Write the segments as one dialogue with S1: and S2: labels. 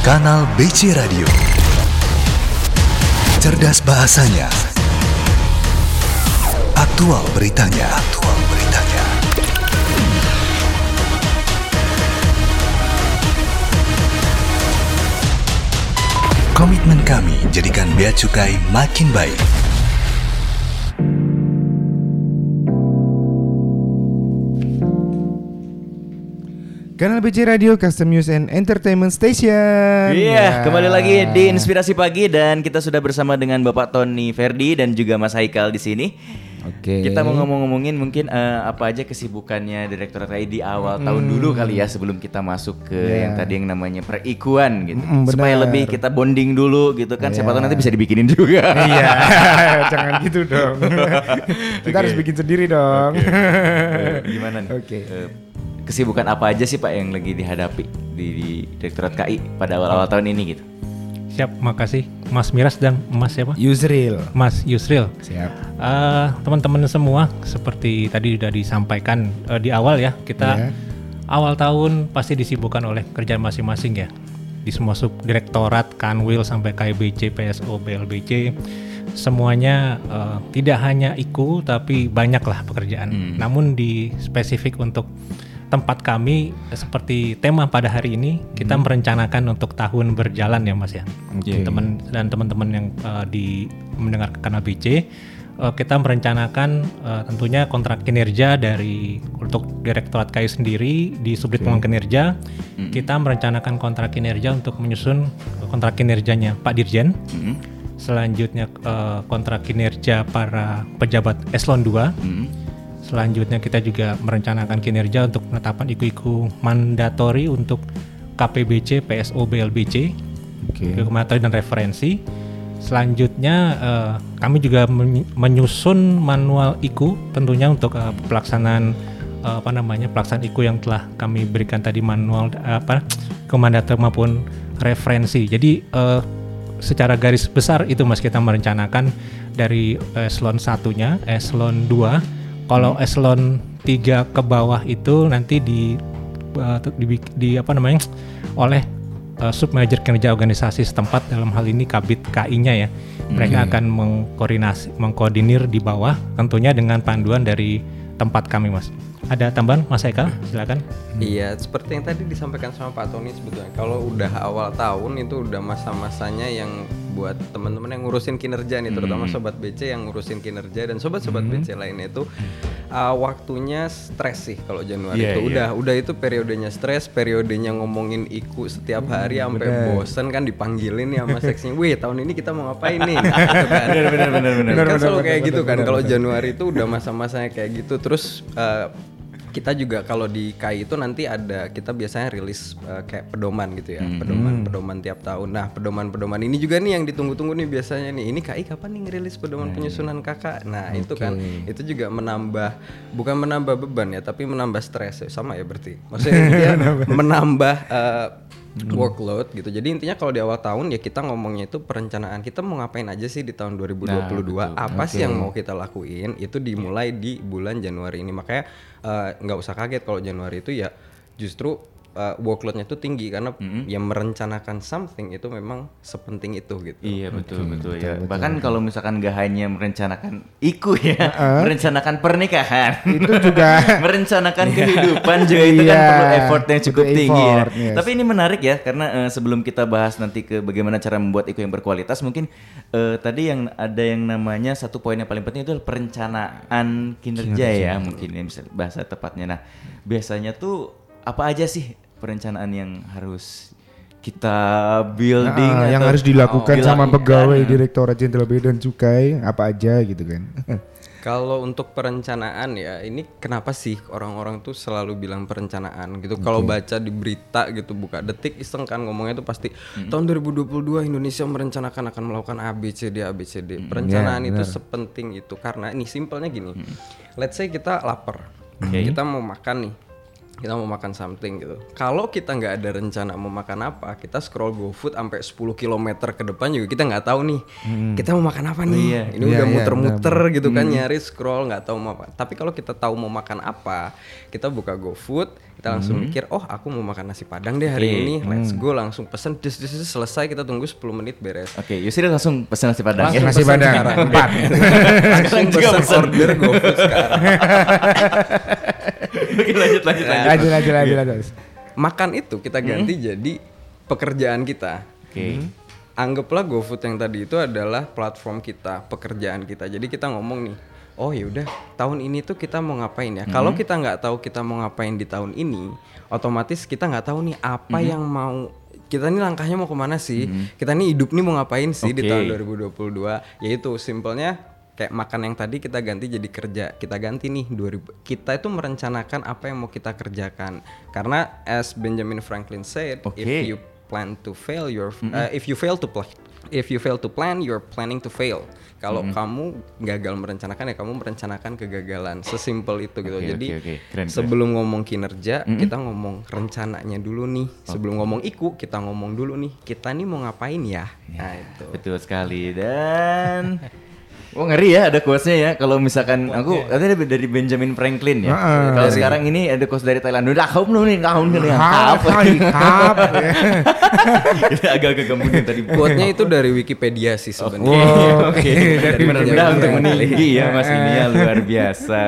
S1: Kanal BC Radio. Cerdas bahasanya. Aktual beritanya. Aktual beritanya. Komitmen kami jadikan bea cukai makin baik.
S2: Kanal BC Radio Custom News and Entertainment Station.
S3: Iya,
S2: Ya.
S3: kembali lagi di Inspirasi Pagi dan kita sudah bersama dengan Bapak Tony Ferdi dan juga Mas Haikal di sini.
S2: Oke.
S3: Kita mau ngomong-ngomongin mungkin eh, apa aja kesibukannya Direktorat AI di awal tahun dulu kali ya sebelum kita masuk ke
S2: Hmm. Iya.
S3: yang tadi yang namanya perikuan gitu.
S2: Mm,
S3: Supaya
S2: benar.
S3: lebih kita bonding dulu gitu kan. Siapa
S2: Iya.
S3: tahu nanti bisa dibikinin juga.
S2: Iya, jangan gitu dong. Kita harus bikin sendiri dong.
S3: Eh, Gimana nih?
S2: Oke.
S3: Eh, kesibukan apa aja sih Pak yang lagi dihadapi di, di Direktorat KI pada awal-awal tahun ini gitu?
S4: Siap, makasih Mas Miras dan Mas siapa?
S2: Yusril.
S4: Mas Yusril.
S2: Siap.
S4: Eh, teman-teman semua, seperti tadi sudah disampaikan eh, di awal ya, kita
S2: Iya.
S4: awal tahun pasti disibukkan oleh kerjaan masing-masing ya. Di semua subdirektorat, Kanwil sampai KIBC, PSO, BLBC, semuanya eh, tidak hanya IKU tapi banyaklah pekerjaan. Namun di spesifik untuk tempat kami seperti tema pada hari ini kita merencanakan untuk tahun berjalan ya Mas ya.
S2: Oke.
S4: Teman dan teman-teman yang eh, di mendengar kanal BC eh, kita merencanakan eh, tentunya kontrak kinerja dari untuk Direktorat KAI sendiri di Subdit Pengembangan Kinerja kita merencanakan kontrak kinerja untuk menyusun kontrak kinerjanya Pak Dirjen
S3: Mm-mm.
S4: selanjutnya eh, kontrak kinerja para pejabat eselon 2
S3: Mm-mm.
S4: Selanjutnya kita juga merencanakan kinerja untuk penetapan iku-iku mandatori untuk KPBC, PSO, BLBC, iku mandatori dan referensi. Selanjutnya eh, kami juga men- menyusun manual iku tentunya untuk eh, pelaksanaan eh, apa namanya pelaksanaan iku yang telah kami berikan tadi manual eh, apa kemandator maupun referensi. Jadi eh, secara garis besar itu mas kita merencanakan dari eselon satunya, eselon 2 kalau eselon 3 ke bawah itu nanti di uh, di, di apa namanya oleh uh, submanajer kinerja organisasi setempat dalam hal ini kabit KI-nya ya. Mereka akan mengkoordinasi mengkoordinir di bawah tentunya dengan panduan dari tempat kami Mas. Ada tambahan Mas Eka? Silakan.
S5: Iya, seperti yang tadi disampaikan sama Pak Tony sebetulnya. Kalau udah awal tahun itu udah masa-masanya yang buat teman-teman yang ngurusin kinerja nih, terutama sobat BC yang ngurusin kinerja dan sobat-sobat BC lainnya itu uh, waktunya stres sih kalau Januari
S3: Iya,
S5: itu.
S3: iya.
S5: Udah, udah itu periodenya stres, periodenya ngomongin iku setiap hari sampai bosen kan dipanggilin ya sama seksinya. Wih, tahun ini kita mau ngapain nih? Gitu kan.
S3: Bener, bener, bener, bener.
S5: kan selalu kayak gitu kan. Kalau Januari itu udah masa-masanya kayak gitu. Terus uh, kita juga kalau di KAI itu nanti ada kita biasanya rilis uh, kayak pedoman gitu ya pedoman pedoman tiap tahun. Nah pedoman pedoman ini juga nih yang ditunggu-tunggu nih biasanya nih. Ini KAI kapan nih ngerilis pedoman penyusunan kakak nah itu kan. Itu juga menambah bukan menambah beban ya tapi menambah stres. Ya sama ya berarti? Maksudnya dia menambah. uh, workload gitu. Jadi intinya kalau di awal tahun ya kita ngomongnya itu perencanaan kita mau ngapain aja sih di tahun 2022 apa sih yang mau kita lakuin? Itu dimulai di bulan Januari ini. Makanya eh, nggak usah kaget kalau Januari itu ya justru eh, workloadnya tuh tinggi karena yang merencanakan something itu memang sepenting itu gitu
S3: Iya betul betul ya. Bahkan kalau misalkan gak hanya merencanakan iku ya, merencanakan pernikahan,
S2: Itu juga
S3: merencanakan kehidupan juga itu kan
S2: Iya,
S3: perlu effort yang cukup
S2: butuh
S3: tinggi ya.
S2: effort, yes.
S3: Tapi ini menarik ya karena eh, sebelum kita bahas nanti ke bagaimana cara membuat iku yang berkualitas, mungkin eh, tadi yang ada yang namanya satu poin yang paling penting itu adalah perencanaan kinerja, ya mungkin ya bisa bahasa tepatnya. Nah biasanya tuh apa aja sih perencanaan yang harus kita building
S2: Nah, yang harus dilakukan sama
S3: dilakukan?
S2: pegawai Direktorat Jenderal Bea dan Cukai apa aja gitu kan.
S5: Kalau untuk perencanaan ya, ini kenapa sih orang-orang tuh selalu bilang perencanaan gitu. Kalau baca di berita gitu, buka detik iseng kan ngomongnya tuh pasti tahun 2022 Indonesia merencanakan akan melakukan A B C D A B C D. Perencanaan itu sepenting itu karena ini simpelnya gini. Let's say kita lapar, kita mau makan nih. Kita mau makan something gitu. Kalau kita nggak ada rencana mau makan apa, kita scroll GoFood sampai 10 km ke depan juga kita nggak tahu nih kita mau makan apa nih.
S3: iya.
S5: Ini
S2: Iya,
S5: udah
S2: iya,
S5: muter-muter gitu kan nyari scroll nggak tahu mau apa. Tapi kalau kita tahu mau makan apa, kita buka GoFood, kita langsung mikir, oh aku mau makan nasi padang deh hari
S3: Oke.
S5: ini. Let's go langsung pesen, dis, dis, dis, selesai kita tunggu 10 menit beres.
S3: Oke, Yusri langsung pesan nasi padang ya.
S2: Nasi padang empat.
S5: langsung pesen
S3: pesen.
S5: order GoFood sekarang.
S3: Oke, lanjut lanjut lanjut.
S2: Lanjut lanjut lanjut lanjut.
S5: Makan itu kita ganti jadi pekerjaan kita.
S3: Oke.
S5: Anggaplah GoFood yang tadi itu adalah platform kita, pekerjaan kita. Jadi kita ngomong nih, oh yaudah tahun ini tuh kita mau ngapain ya? Kalau kita nggak tahu kita mau ngapain di tahun ini, otomatis kita nggak tahu nih apa yang mau kita nih langkahnya mau ke mana sih? Kita nih hidup nih mau ngapain sih di
S3: Oke.
S5: tahun 2022? Yaitu simpelnya kayak makan yang tadi kita ganti jadi kerja. Kita ganti nih 2000 kita itu merencanakan apa yang mau kita kerjakan. Karena as Benjamin Franklin said, if
S3: Oke.
S5: you plan to fail your uh, if you fail to plan if you fail to plan you're planning to fail. Kalau kamu gagal merencanakan ya kamu merencanakan kegagalan. Sesimpel itu gitu.
S3: Oke,
S5: jadi
S3: oke, oke. Keren,
S5: sebelum ngomong kinerja kita ngomong rencananya dulu nih. Sebelum ngomong iku kita ngomong dulu nih. Kita nih mau ngapain ya nah itu.
S3: Betul sekali. Dan Oh ngeri ya ada quotes-nya ya kalau misalkan aku ada dari Benjamin Franklin ya.
S2: Heeh.
S3: kalau sekarang ini ada quotes dari Thailand. Udah kau belum nih kau nih
S2: hap.
S3: Agak-agak kemudian tadi.
S5: quote-nya itu dari Wikipedia sih sebenarnya
S2: Wow, oke.
S3: Dari merendah untuk meninggi ya mas ini ya luar biasa.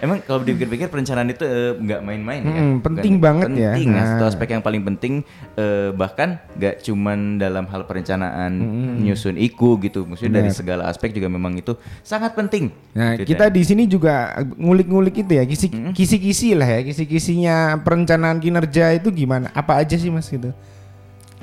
S3: Emang kalau dipikir-pikir perencanaan itu eh, nggak main-main ya.
S2: Mm, penting banget ya.
S3: Penting ya. Satu
S2: Nah.
S3: aspek yang paling penting eh, bahkan nggak cuman dalam hal perencanaan nyusun iku gitu. Maksudnya dari segala aspek juga memang itu sangat penting.
S2: Nah,
S3: Gitu,
S2: kita
S3: Dan-
S2: di sini juga ngulik-ngulik itu ya, kisi, kisi-kisi lah ya, kisi-kisinya perencanaan kinerja itu gimana? Apa aja sih mas gitu?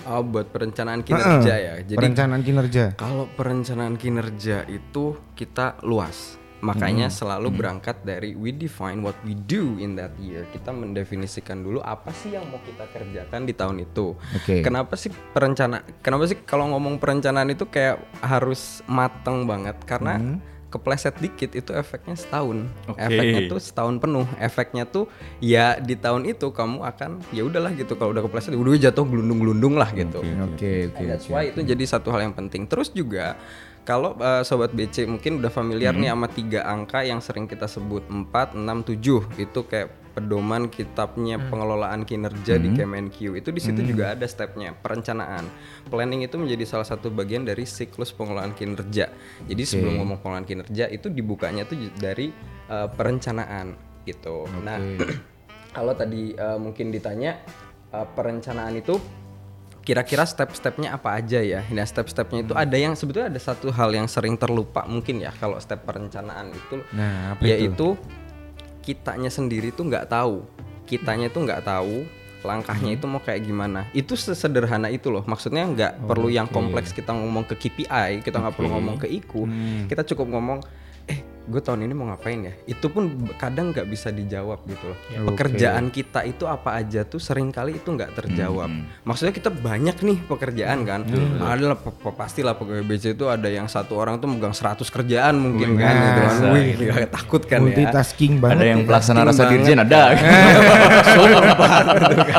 S5: oh buat perencanaan kinerja
S2: Heeh,
S5: ya jadi
S2: perencanaan kinerja.
S5: Kalau perencanaan kinerja itu kita luas. Makanya selalu berangkat dari we define what we do in that year. Kita mendefinisikan dulu apa sih yang mau kita kerjakan di tahun itu.
S2: Oke.
S5: Kenapa sih perencana kenapa sih kalau ngomong perencanaan itu kayak harus mateng banget karena kepleset dikit itu efeknya setahun.
S3: Oke.
S5: Efeknya tuh setahun penuh. Efeknya tuh ya di tahun itu kamu akan ya udahlah gitu kalau udah kepleset udah jatuh gelundung-gelundung lah gitu.
S2: Oke, oke.
S5: That's why itu jadi satu hal yang penting. Terus juga kalau uh, sobat BC mungkin udah familiar nih sama tiga angka yang sering kita sebut 4, 6, 7 itu kayak pedoman kitabnya pengelolaan kinerja di Kemenq itu di situ juga ada stepnya perencanaan. Planning itu menjadi salah satu bagian dari siklus pengelolaan kinerja. Jadi sebelum ngomong pengelolaan kinerja itu dibukanya tuh dari uh, perencanaan gitu. Nah kalau tadi uh, mungkin ditanya uh, perencanaan itu kira-kira step-stepnya apa aja ya? Nah, step-stepnya itu ada yang sebetulnya ada satu hal yang sering terlupa mungkin ya kalau step perencanaan itu,
S2: Nah, apa itu?
S5: yaitu kitanya sendiri tuh nggak tahu, kitanya tuh nggggak tahu langkahnya
S2: Hmm.
S5: itu mau kayak gimana. Itu sesederhana itu loh. Maksudnya nggak
S2: Oh,
S5: perlu yang kompleks kita ngomong ke KPI, kita nggak perlu ngomong ke IKU,
S2: Hmm.
S5: kita cukup ngomong, gue tahun ini mau ngapain ya? Itu pun kadang nggak bisa dijawab gitu loh.
S2: Ya,
S5: Pekerjaan kita itu apa aja tuh sering kali itu nggak terjawab. Maksudnya kita banyak nih pekerjaan kan. Ada lah, p- p- pastilah pegawai BC itu ada yang satu orang tuh megang 100 kerjaan mungkin kan gitu kan. Wih, gila, takut kan ya.
S2: Multitasking banget.
S3: ada yang
S2: ya.
S3: pelaksana rasa
S5: banget.
S3: dirjen ada.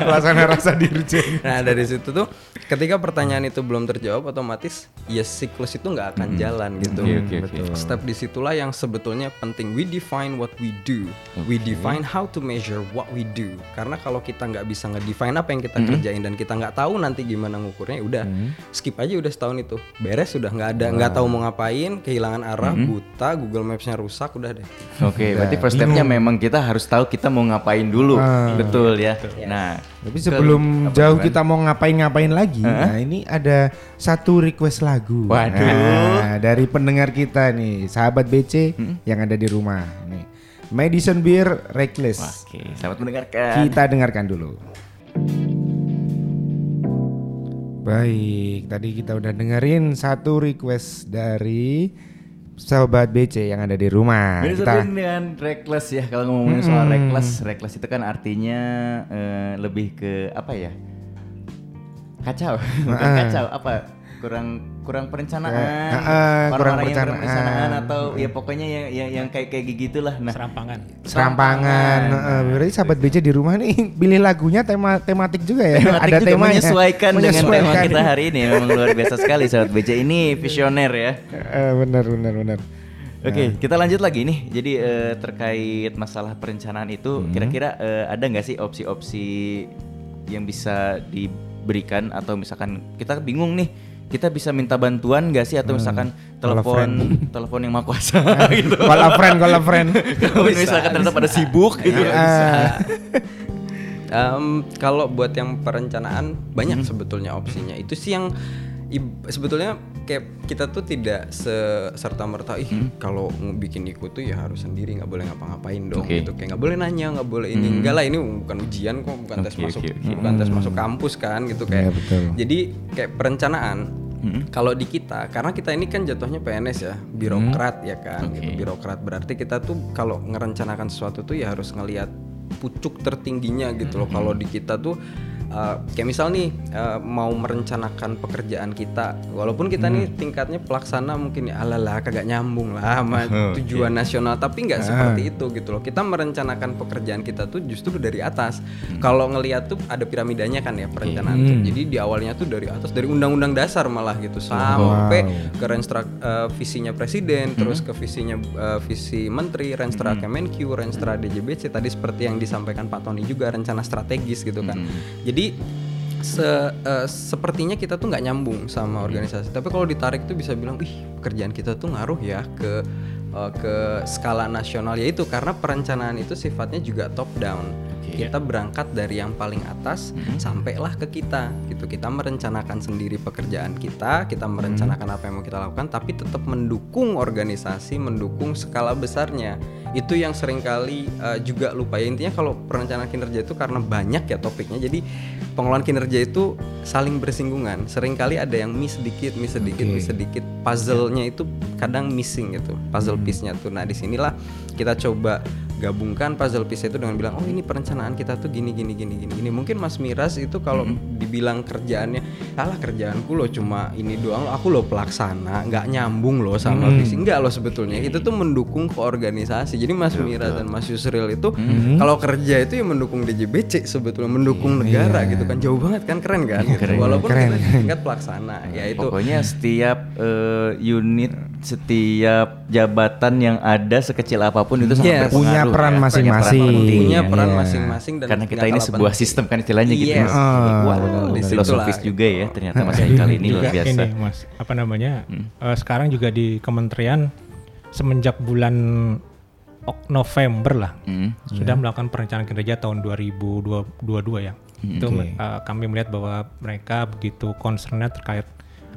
S2: Pelaksana rasa dirjen.
S5: Nah dari situ tuh ketika pertanyaan itu belum terjawab otomatis ya siklus itu nggak akan jalan gitu.
S3: Oke, oke, oke.
S5: Step di situlah yang sebetulnya penting. We define what we do. We define how to measure what we do. Karena kalau kita nggak bisa ngedefine apa yang kita kerjain dan kita nggak tahu nanti gimana ngukurnya, ya udah skip aja udah setahun itu. Beres sudah nggak ada nggak tahu mau ngapain, kehilangan arah, buta, Google Maps-nya rusak, udah deh.
S3: Oke, berarti first stepnya memang kita harus tahu kita mau ngapain dulu, betul ya. Nah,
S2: Tapi sebelum jauh kita mau ngapain-ngapain lagi, nah ini ada satu request lagu.
S3: Waduh.
S2: Nah, dari pendengar kita nih, sahabat BC yang ada di rumah nih. Madison Beer Reckless.
S3: oke, selamat mendengarkan.
S2: Kita dengarkan dulu. Baik, tadi kita udah dengerin satu request dari sahabat BC yang ada di rumah.
S3: Beda
S2: Kita
S3: dengan reckless ya kalau ngomongin soal reckless, reckless itu kan artinya eh, lebih ke apa ya? Kacau, bukan kacau apa? kurang kurang perencanaan.
S2: Eh, eh, kurang
S3: Orang-orang yang
S2: perencanaan.
S3: perencanaan atau ya pokoknya yang yang, yang kayak kayak gitulah. Nah,
S4: Serampangan.
S2: Serampangan. Heeh, berarti sahabat BC di rumah nih pilih lagunya tema tematik juga ya.
S3: Tematik
S2: Ada
S3: juga
S2: temanya.
S3: menyesuaikan, dengan tema
S2: Menyesuaikan.
S3: kita hari ini memang luar biasa sekali sahabat BC ini visioner ya.
S2: Eh, benar benar benar.
S3: Oke, kita lanjut lagi nih. Jadi eh, terkait masalah perencanaan itu, kira-kira eh, ada nggak sih opsi-opsi yang bisa diberikan atau misalkan kita bingung nih, kita bisa minta bantuan nggak sih atau misalkan telepon telepon yang maha kuasa gitu.
S2: Call a friend, call a friend.
S3: Kalau misalkan ternyata pada sibuk gitu.
S2: Eh,
S5: Em, kalau buat yang perencanaan banyak sebetulnya opsinya. Itu sih yang sebetulnya kayak kita tuh tidak serta merta ih kalau mau bikin ikut tuh ya harus sendiri nggak boleh ngapa-ngapain dong
S3: Oke.
S5: gitu. Kayak nggak boleh nanya nggak boleh ini. Enggak lah ini bukan ujian kok bukan tes
S3: Oke,
S5: masuk
S3: oke, oke.
S5: bukan tes masuk kampus kan gitu. Kayak
S2: Iya, betul.
S5: jadi kayak perencanaan kalau di kita karena kita ini kan jatuhnya PNS ya birokrat ya kan gitu. Birokrat berarti kita tuh kalau ngerencanakan sesuatu tuh ya harus ngelihat pucuk tertingginya gitu loh. Kalau di kita tuh uh, kayak misal nih uh, mau merencanakan pekerjaan kita walaupun kita nih tingkatnya pelaksana mungkin ya alalah kagak nyambung lah sama tujuan nasional tapi nggak seperti itu gitu loh. Kita merencanakan pekerjaan kita tuh justru dari atas. Kalau ngelihat tuh ada piramidanya kan ya perencanaan tuh. Jadi di awalnya tuh dari atas dari undang-undang dasar malah gitu sampai ke renstra uh, visinya presiden terus ke visinya uh, visi menteri renstra Kemenq renstra DJBC tadi seperti yang disampaikan Pak Tony juga rencana strategis gitu kan. Jadi se- eh, sepertinya kita tuh nggak nyambung sama organisasi. Tapi kalau ditarik tuh bisa bilang ih pekerjaan kita tuh ngaruh ya ke eh, ke skala nasional. Yaitu karena perencanaan itu sifatnya juga top down kita berangkat dari yang paling atas sampailah ke kita gitu. Kita merencanakan sendiri pekerjaan kita kita merencanakan apa yang mau kita lakukan tapi tetap mendukung organisasi mendukung skala besarnya. Itu yang sering kali eh, juga lupa. Ya intinya kalau perencanaan kinerja itu karena banyak ya topiknya jadi pengelolaan kinerja itu saling bersinggungan. Seringkali ada yang miss sedikit miss sedikit miss sedikit. Puzzle-nya itu kadang missing gitu puzzle piece-nya tuh. Nah di sinilah kita coba gabungkan puzzle piece itu dengan bilang oh ini perencanaan kita tuh gini gini gini gini gini. Mungkin Mas Miras itu kalau dibilang kerjaannya salah kerjaanku loh cuma ini doang loh aku loh pelaksana nggak nyambung loh sama visi. Enggak loh sebetulnya itu tuh mendukung ke organisasi jadi Mas Miras dan Mas Yusril itu kalau kerja itu ya mendukung DJBC sebetulnya mendukung negara gitu kan. Jauh banget kan keren kan? Gitu. walaupun kita tingkat pelaksana ya itu.
S3: Pokoknya setiap eh, unit, setiap jabatan yang ada sekecil apa pun itu sangat
S5: Yes.
S2: Punya
S3: ya.
S2: peran masing-masing.
S3: penting.
S5: punya peran
S2: Iya.
S5: masing-masing dan
S3: Karena kita ini sebuah
S5: penting.
S3: sistem kan istilahnya gitu.
S5: Yes.
S3: Wah,
S5: Di situlah.
S3: filosofis juga ya ternyata Mas Haikal ini luar biasa.
S4: ini mas apa namanya eh, sekarang juga di kementerian semenjak bulan Ok- November lah
S3: Hmm.
S4: sudah melakukan perencanaan kinerja tahun 2022 ya itu eh, kami melihat bahwa mereka begitu concernnya terkait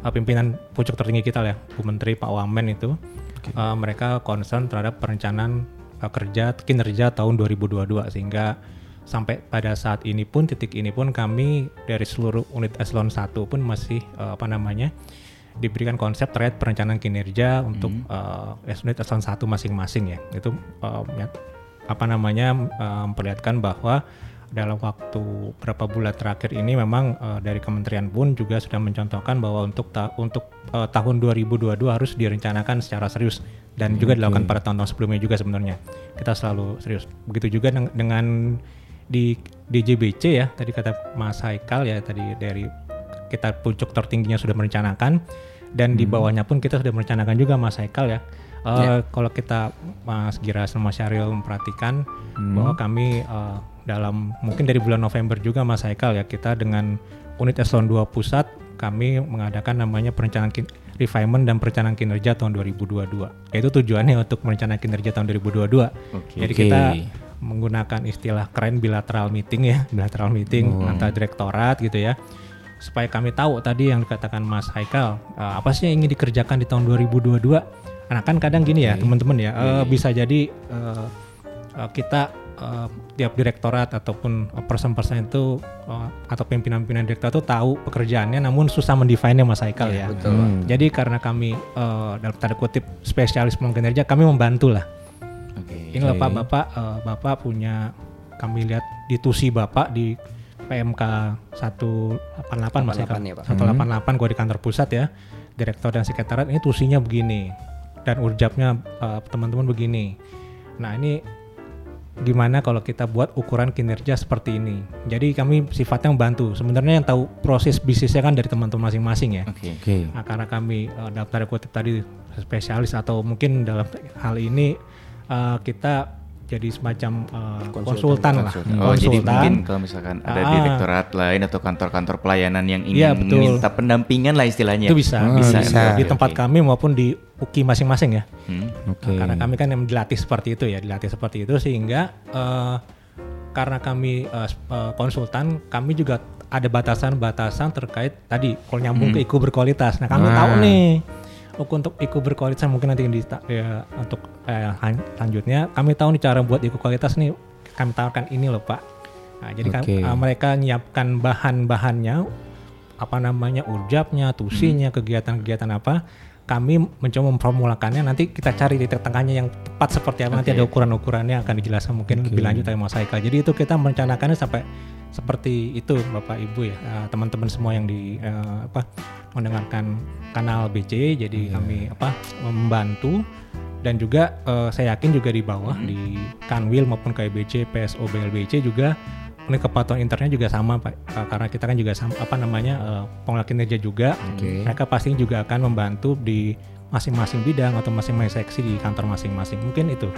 S4: eh, pimpinan pucuk tertinggi kita ya Bu Menteri Pak Wamen itu. Eh, mereka concern terhadap perencanaan eh, kerja kinerja tahun 2022 sehingga sampai pada saat ini pun titik ini pun kami dari seluruh unit eselon 1 pun masih eh, apa namanya diberikan konsep terkait perencanaan kinerja untuk eh, unit eselon 1 masing-masing ya. Itu eh, ya- apa namanya memperlihatkan bahwa dalam waktu berapa bulan terakhir ini memang eh, dari kementerian pun juga sudah mencontohkan bahwa untuk ta- untuk eh, tahun 2022 harus direncanakan secara serius dan juga dilakukan pada tahun-tahun sebelumnya juga sebenarnya. Kita selalu serius. Begitu juga deng- dengan di DJBC ya tadi kata Mas Haikal ya tadi dari kita pucuk tertingginya sudah merencanakan dan di bawahnya pun kita sudah merencanakan juga Mas Haikal ya. Eh, Kalau kita Mas Gira sama Mas Syahril memperhatikan bahwa kami eh, dalam mungkin dari bulan November juga Mas Haikal ya kita dengan unit eselon 2 pusat kami mengadakan namanya perencanaan kin- refinement dan perencanaan kinerja tahun 2022. Yaitu tujuannya untuk merencanakan kinerja tahun 2022. Jadi kita menggunakan istilah keren bilateral meeting ya, bilateral meeting antar direktorat gitu ya. Supaya kami tahu tadi yang dikatakan Mas Haikal, eh, apa sih yang ingin dikerjakan di tahun 2022? Nah kan kadang gini ya teman-teman ya, eh, bisa jadi eh, eh, kita eh, tiap direktorat ataupun person-person itu eh, atau pimpinan-pimpinan direktorat itu tahu pekerjaannya, namun susah mendefine-nya Mas Haikal ya. Jadi karena kami eh, dalam tanda kutip spesialis kinerja, kami membantu lah.
S3: Oke.
S4: Ini bapak bapak eh, bapak punya kami lihat di tusi bapak di PMK 188 masih
S5: 88 ya, Pak.
S4: 188 gua di kantor pusat ya. Direktur dan sekretariat ini tusinya begini dan urjabnya eh, teman-teman begini. Nah, ini gimana kalau kita buat ukuran kinerja seperti ini. Jadi kami sifatnya membantu. Sebenarnya yang tahu proses bisnisnya kan dari teman-teman masing-masing ya.
S3: Oke.
S2: Oke.
S4: Nah, karena kami uh, tanda kutip tadi spesialis atau mungkin dalam hal ini uh, kita jadi semacam uh, konsultan, lah.
S3: Oh, jadi
S4: Konsultan.
S3: mungkin kalau misalkan ada
S4: Ah.
S3: direktorat lain atau kantor-kantor pelayanan yang ingin
S4: Iya, betul.
S3: minta pendampingan lah istilahnya.
S4: itu bisa,
S2: Ah,
S4: bisa,
S2: bisa.
S4: di tempat
S3: Oke.
S4: kami maupun di UKI masing-masing ya.
S3: Hmm.
S2: Oke.
S4: Nah, karena kami kan yang dilatih seperti itu ya, dilatih seperti itu sehingga eh, karena kami eh, eh, konsultan, kami juga ada batasan-batasan terkait tadi kalau nyambung ke IKU berkualitas. Nah, kami
S2: Ah.
S4: tahu nih untuk IKU berkualitas mungkin nanti di ya, untuk eh, selanjutnya kami tahu nih cara buat IKU kualitas nih kami tawarkan ini loh Pak. Nah, jadi kan
S2: Oke.
S4: eh, mereka menyiapkan bahan-bahannya apa namanya urjabnya, tusinya, kegiatan-kegiatan apa kami mencoba memformulakannya. Nanti kita cari titik tengahnya yang tepat seperti apa. Nanti
S3: Oke.
S4: ada ukuran-ukurannya akan dijelaskan mungkin lebih lanjut oleh Mas Haikal. Jadi itu kita merencanakannya sampai seperti itu Bapak Ibu ya. Eh, teman-teman semua yang di eh, apa mendengarkan kanal BC jadi kami apa membantu. Dan juga eh, saya yakin juga di bawah di Kanwil maupun KBC PSO BLBC juga ini kepatuhan internnya juga sama Pak. Eh, karena kita kan juga sama apa namanya eh, pengelola kinerja juga.
S2: Oke.
S4: mereka pasti juga akan membantu di masing-masing bidang atau masing-masing seksi di kantor masing-masing. Mungkin itu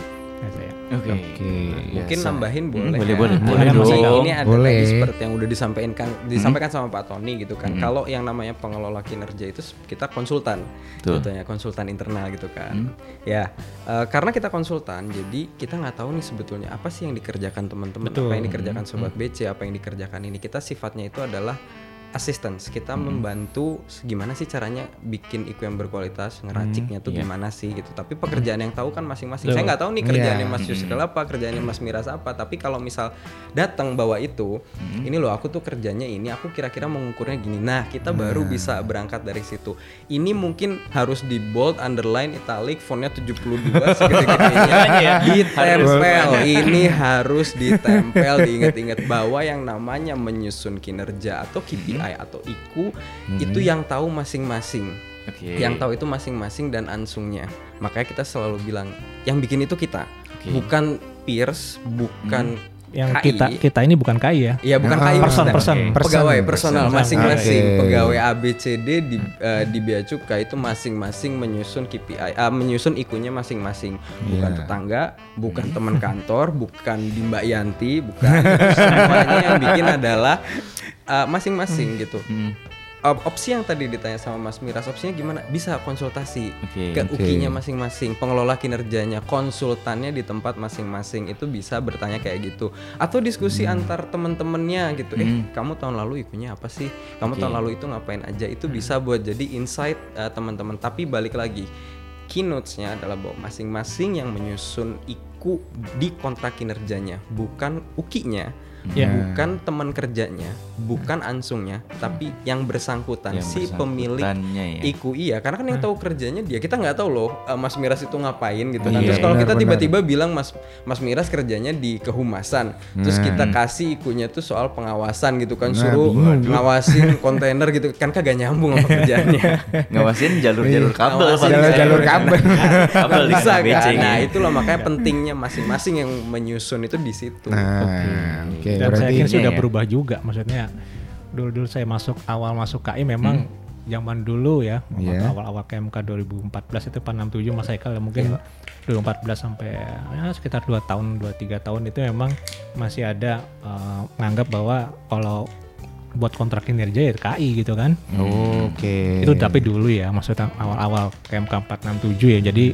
S4: saya
S3: Oke.
S2: Oke.
S5: Mungkin
S3: Biasa.
S5: nambahin
S3: Hmm,
S5: boleh.
S3: boleh,
S5: ya.
S3: boleh,
S5: Nah,
S3: boleh dong.
S5: Ini ada
S2: Boleh.
S5: tadi seperti yang udah disampaikan disampaikan sama Pak Tony gitu kan. Kalau yang namanya pengelola kinerja itu kita konsultan. Contohnya konsultan internal gitu kan. Ya, eh, karena kita konsultan jadi kita nggak tahu nih sebetulnya apa sih yang dikerjakan teman-teman, apa yang dikerjakan sobat BC, apa yang dikerjakan ini. Kita sifatnya itu adalah assistance. Kita membantu gimana sih caranya bikin IQ yang berkualitas, ngeraciknya tuh
S3: Iya.
S5: gimana sih gitu. Tapi pekerjaan yang tahu kan masing-masing. Saya nggak tahu nih kerjaannya
S2: Iya.
S5: Mas Yusril apa, kerjaannya Mas Miras apa. Tapi kalau misal datang bawa itu, ini loh aku tuh kerjanya ini, aku kira-kira mengukurnya gini. Nah, kita baru bisa berangkat dari situ. Ini mungkin harus di bold, underline, italic, fontnya 72 segede-gedenya ditempel. Ini harus ditempel, diingat-ingat bahwa yang namanya menyusun kinerja atau KPI atau IQ itu yang tahu masing-masing.
S3: Oke.
S5: Yang tahu itu masing-masing dan ansungnya. Makanya kita selalu bilang yang bikin itu kita,
S3: Oke.
S5: bukan peers, bukan
S4: yang
S5: KI.
S4: kita kita ini bukan KI ya
S5: Iya bukan
S2: Ah,
S5: KI
S4: person,
S5: maksudnya.
S4: person.
S5: pegawai
S2: Person,
S5: personal
S2: person.
S5: masing-masing
S2: Oke.
S5: pegawai ABCD di eh, di Bea Cukai itu masing-masing menyusun KPI ah, menyusun ikunya masing-masing bukan
S2: Iya.
S5: tetangga bukan teman kantor bukan di Mbak Yanti bukan semuanya yang bikin adalah masing-masing gitu
S3: Hmm.
S5: Op- opsi yang tadi ditanya sama Mas Miras opsinya gimana? Bisa konsultasi
S3: Oke.
S5: ke ukinya masing-masing pengelola kinerjanya konsultannya di tempat masing-masing itu bisa bertanya kayak gitu. Atau diskusi antar temen-temennya gitu. Eh kamu tahun lalu ikunya apa sih? Kamu
S3: Oke.
S5: tahun lalu itu ngapain aja? Itu bisa buat jadi insight eh, teman-teman tapi balik lagi keynotes-nya adalah bahwa masing-masing yang menyusun iku di kontrak kinerjanya bukan ukinya
S4: Ya.
S5: bukan teman kerjanya bukan ansungnya tapi yang bersangkutan
S3: Yang
S5: si pemilik
S3: ya.
S5: IKU iya karena kan yang tahu kerjanya dia. Kita nggak tahu loh eh, Mas Miras itu ngapain gitu kan.
S2: Iya,
S5: terus kalau kita tiba-tiba bilang Mas Mas Miras kerjanya di kehumasan. Terus
S2: Nah.
S5: kita kasih IKU-nya tuh soal pengawasan gitu kan
S2: Nah,
S5: suruh
S2: bingung,
S5: ngawasin kontainer gitu. Kan kagak nyambung sama kerjaannya.
S3: Ngawasin jalur-jalur kabel
S5: Ngawasin
S3: paling
S2: jalur-jalur kabel.
S3: kabel
S5: bisa kan nah itulah makanya pentingnya masing-masing yang menyusun itu di situ.
S2: Nah, oke.
S4: Dan saya yakin sih udah
S3: ya.
S4: berubah juga maksudnya dulu dulu saya masuk awal masuk KI memang zaman dulu ya
S2: Iya.
S4: awal-awal KMK 2014 itu 467 Mas Haikal ya mungkin 2014 sampai ya, sekitar 2 tahun 2 3 tahun itu memang masih ada menganggap bahwa kalau buat kontrak kinerja ya KI gitu kan
S2: Oke.
S4: itu tapi dulu ya maksudnya awal-awal KMK 467 ya jadi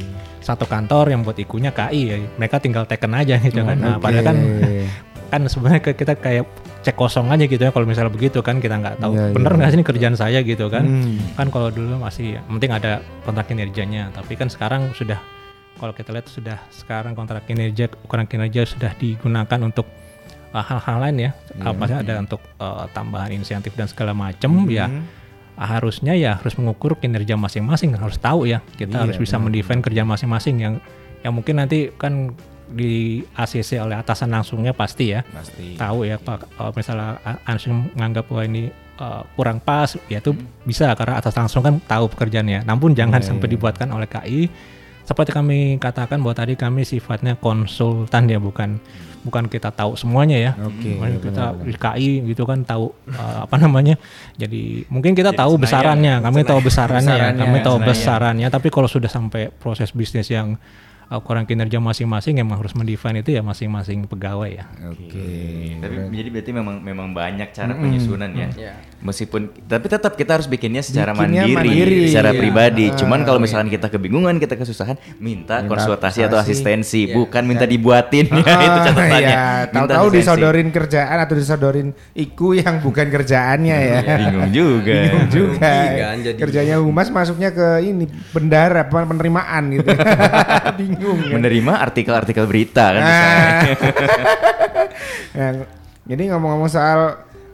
S4: satu kantor yang buat ikunya KI ya mereka tinggal teken aja gitu kan nah padahal kan kan sebenarnya kita kayak cek kosong aja gitu ya kalau misalnya begitu kan kita nggak tahu.
S2: Iya,
S4: bener
S2: iya.
S4: nggak sih ini kerjaan saya gitu kan?
S2: Hmm.
S4: kan kalau dulu masih yang penting ada kontrak kinerjanya. Tapi kan sekarang sudah kalau kita lihat sudah sekarang kontrak kinerja ukuran kinerja sudah digunakan untuk uh, hal-hal lain ya. Apa sih ada untuk uh, tambahan insentif dan segala macam ya. Harusnya ya harus mengukur kinerja masing-masing harus tahu ya. Kita
S2: Iya,
S4: harus bisa
S2: benar.
S4: mendefend kerjaan masing-masing yang yang mungkin nanti kan di ACC oleh atasan langsungnya pasti ya.
S2: Pasti.
S4: Tahu ya Pak kalau misalnya langsung menganggap bahwa ini uh, kurang pas ya itu bisa karena atas langsung kan tahu pekerjaannya. Namun jangan sampai dibuatkan oleh KI seperti kami katakan bahwa tadi kami sifatnya konsultan ya bukan bukan kita tahu semuanya ya.
S2: Oke,
S4: Makanya kita di KI gitu kan tahu uh, apa namanya. Jadi mungkin kita tahu besarannya, kami tahu besarannya, ya,
S2: Besarannya,
S4: kami tahu
S3: Senayan.
S4: besarannya. Tapi kalau sudah sampai proses bisnis yang kurang kinerja masing-masing, emang harus mendefine itu ya masing-masing pegawai ya.
S2: Oke.
S3: Tapi jadi berarti memang memang banyak cara penyusunan ya.
S5: Iya.
S3: Meskipun tapi tetap kita harus bikinnya secara
S2: Bikinnya
S3: mandiri,
S2: mandiri,
S3: secara
S2: iya.
S3: pribadi.
S2: Ah,
S3: Cuman kalau misalkan kita kebingungan, kita kesusahan, minta,
S2: Minta
S3: konsultasi atau asistensi, bukan minta dibuatin ya itu catatannya.
S2: Iya, tahu-tahu disodorin kerjaan atau disodorin iku yang bukan kerjaannya ya.
S3: Bingung juga.
S2: Bingung juga.
S5: Rugi kan jadi.
S2: Kerjanya humas masuknya ke ini bendara penerimaan gitu. Bingung ya.
S3: Menerima artikel-artikel berita kan
S2: Ah.
S3: misalnya.
S2: Yang, jadi ngomong-ngomong soal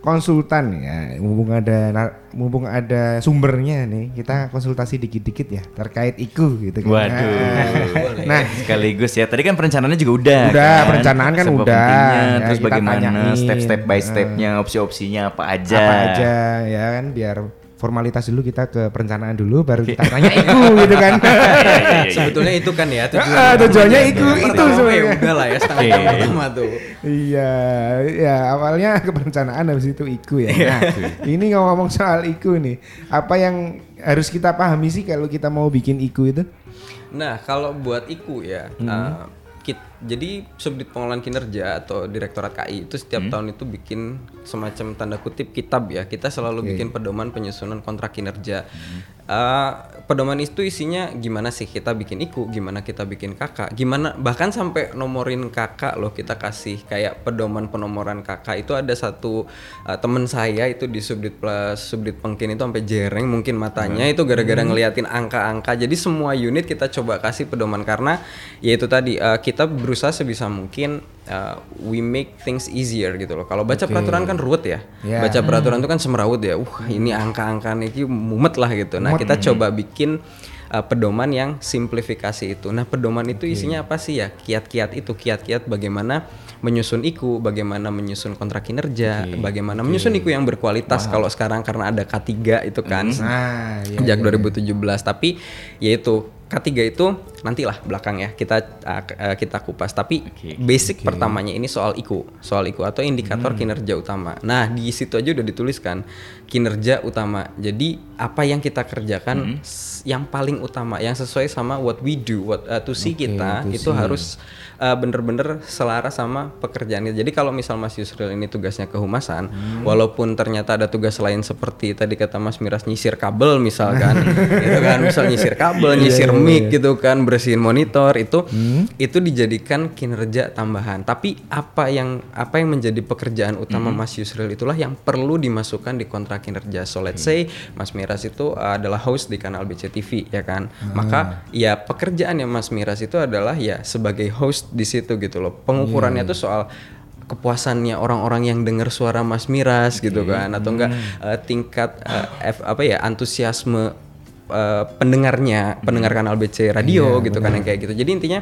S2: konsultan ya, mumpung ada mumpung ada sumbernya nih, kita konsultasi dikit-dikit ya terkait iku gitu kan.
S3: Waduh.
S2: Nah,
S3: Sekaligus ya. Tadi kan perencanaannya juga udah.
S2: Udah, perencanaan kan
S3: Sebab
S2: udah. Ya,
S3: terus bagaimana step-step by stepnya, opsi-opsinya apa aja.
S2: apa aja ya kan biar formalitas dulu kita ke perencanaan dulu baru kita tanya iku gitu kan.
S5: Sebetulnya itu kan ya.
S2: Ah, tujuannya itu
S5: Yang
S2: itu
S5: ya
S2: sebenarnya.
S5: udah lah ya setengah
S3: Iya.
S5: jam pertama tuh.
S2: Iya, ya awalnya ke perencanaan habis itu iku ya. Nah, ini ngomong soal iku nih, apa yang harus kita pahami sih kalau kita mau bikin iku itu?
S5: Nah, kalau buat IKU ya, uh, kit- jadi subdit pengelolaan kinerja atau direktorat KI itu setiap tahun itu bikin semacam tanda kutip kitab ya. Kita selalu bikin pedoman penyusunan kontrak kinerja. Uh, pedoman itu isinya gimana sih kita bikin IKU, gimana kita bikin kakak, gimana bahkan sampai nomorin kakak loh kita kasih kayak pedoman penomoran kakak itu ada satu uh, temen saya itu di subdit plus subdit pengkin itu sampai jereng mungkin matanya itu gara-gara ngeliatin angka-angka. Jadi semua unit kita coba kasih pedoman karena ya itu tadi uh, kita berusaha sebisa mungkin uh, we make things easier gitu loh. Kalau baca peraturan kan ruwet ya.
S2: Ya.
S5: Baca peraturan itu kan semerawut ya. Uh, ini angka-angka nih mumet lah gitu. Nah, kita coba bikin uh, pedoman yang simplifikasi itu. Nah, pedoman itu isinya apa sih ya? Kiat-kiat itu, kiat-kiat bagaimana menyusun IKU, bagaimana menyusun kontrak kinerja, bagaimana menyusun IKU yang berkualitas kalau sekarang karena ada K3 itu kan.
S2: Nah, ya,
S5: Sejak 2017 tapi yaitu K3 itu nantilah belakang ya kita uh, kita kupas. Tapi basic pertamanya ini soal IKU soal IKU atau indikator kinerja utama. Nah di situ aja udah dituliskan kinerja utama. Jadi apa yang kita kerjakan s- yang paling utama yang sesuai sama what we do what uh, to see kita
S2: to
S5: itu
S2: see.
S5: harus uh, bener-bener selaras sama pekerjaannya. Jadi kalau misal Mas Yusril ini tugasnya kehumasan walaupun ternyata ada tugas lain seperti tadi kata Mas Miras nyisir kabel misalkan. Gitu kan misal nyisir kabel nyisir mic gitu kan bersihin monitor itu itu dijadikan kinerja tambahan. Tapi apa yang apa yang menjadi pekerjaan utama Mas Yusril itulah yang perlu dimasukkan di kontrak kinerja. So let's say Mas Miras itu adalah host di kanal BCTV ya kan? Maka ya pekerjaannya Mas Miras itu adalah ya sebagai host di situ gitu loh. Pengukurannya tuh soal kepuasannya orang-orang yang dengar suara Mas Miras gitu kan atau enggak eh, tingkat eh, F- apa ya antusiasme eh, pendengarnya pendengar kanal BC radio gitu kan yang kayak gitu jadi intinya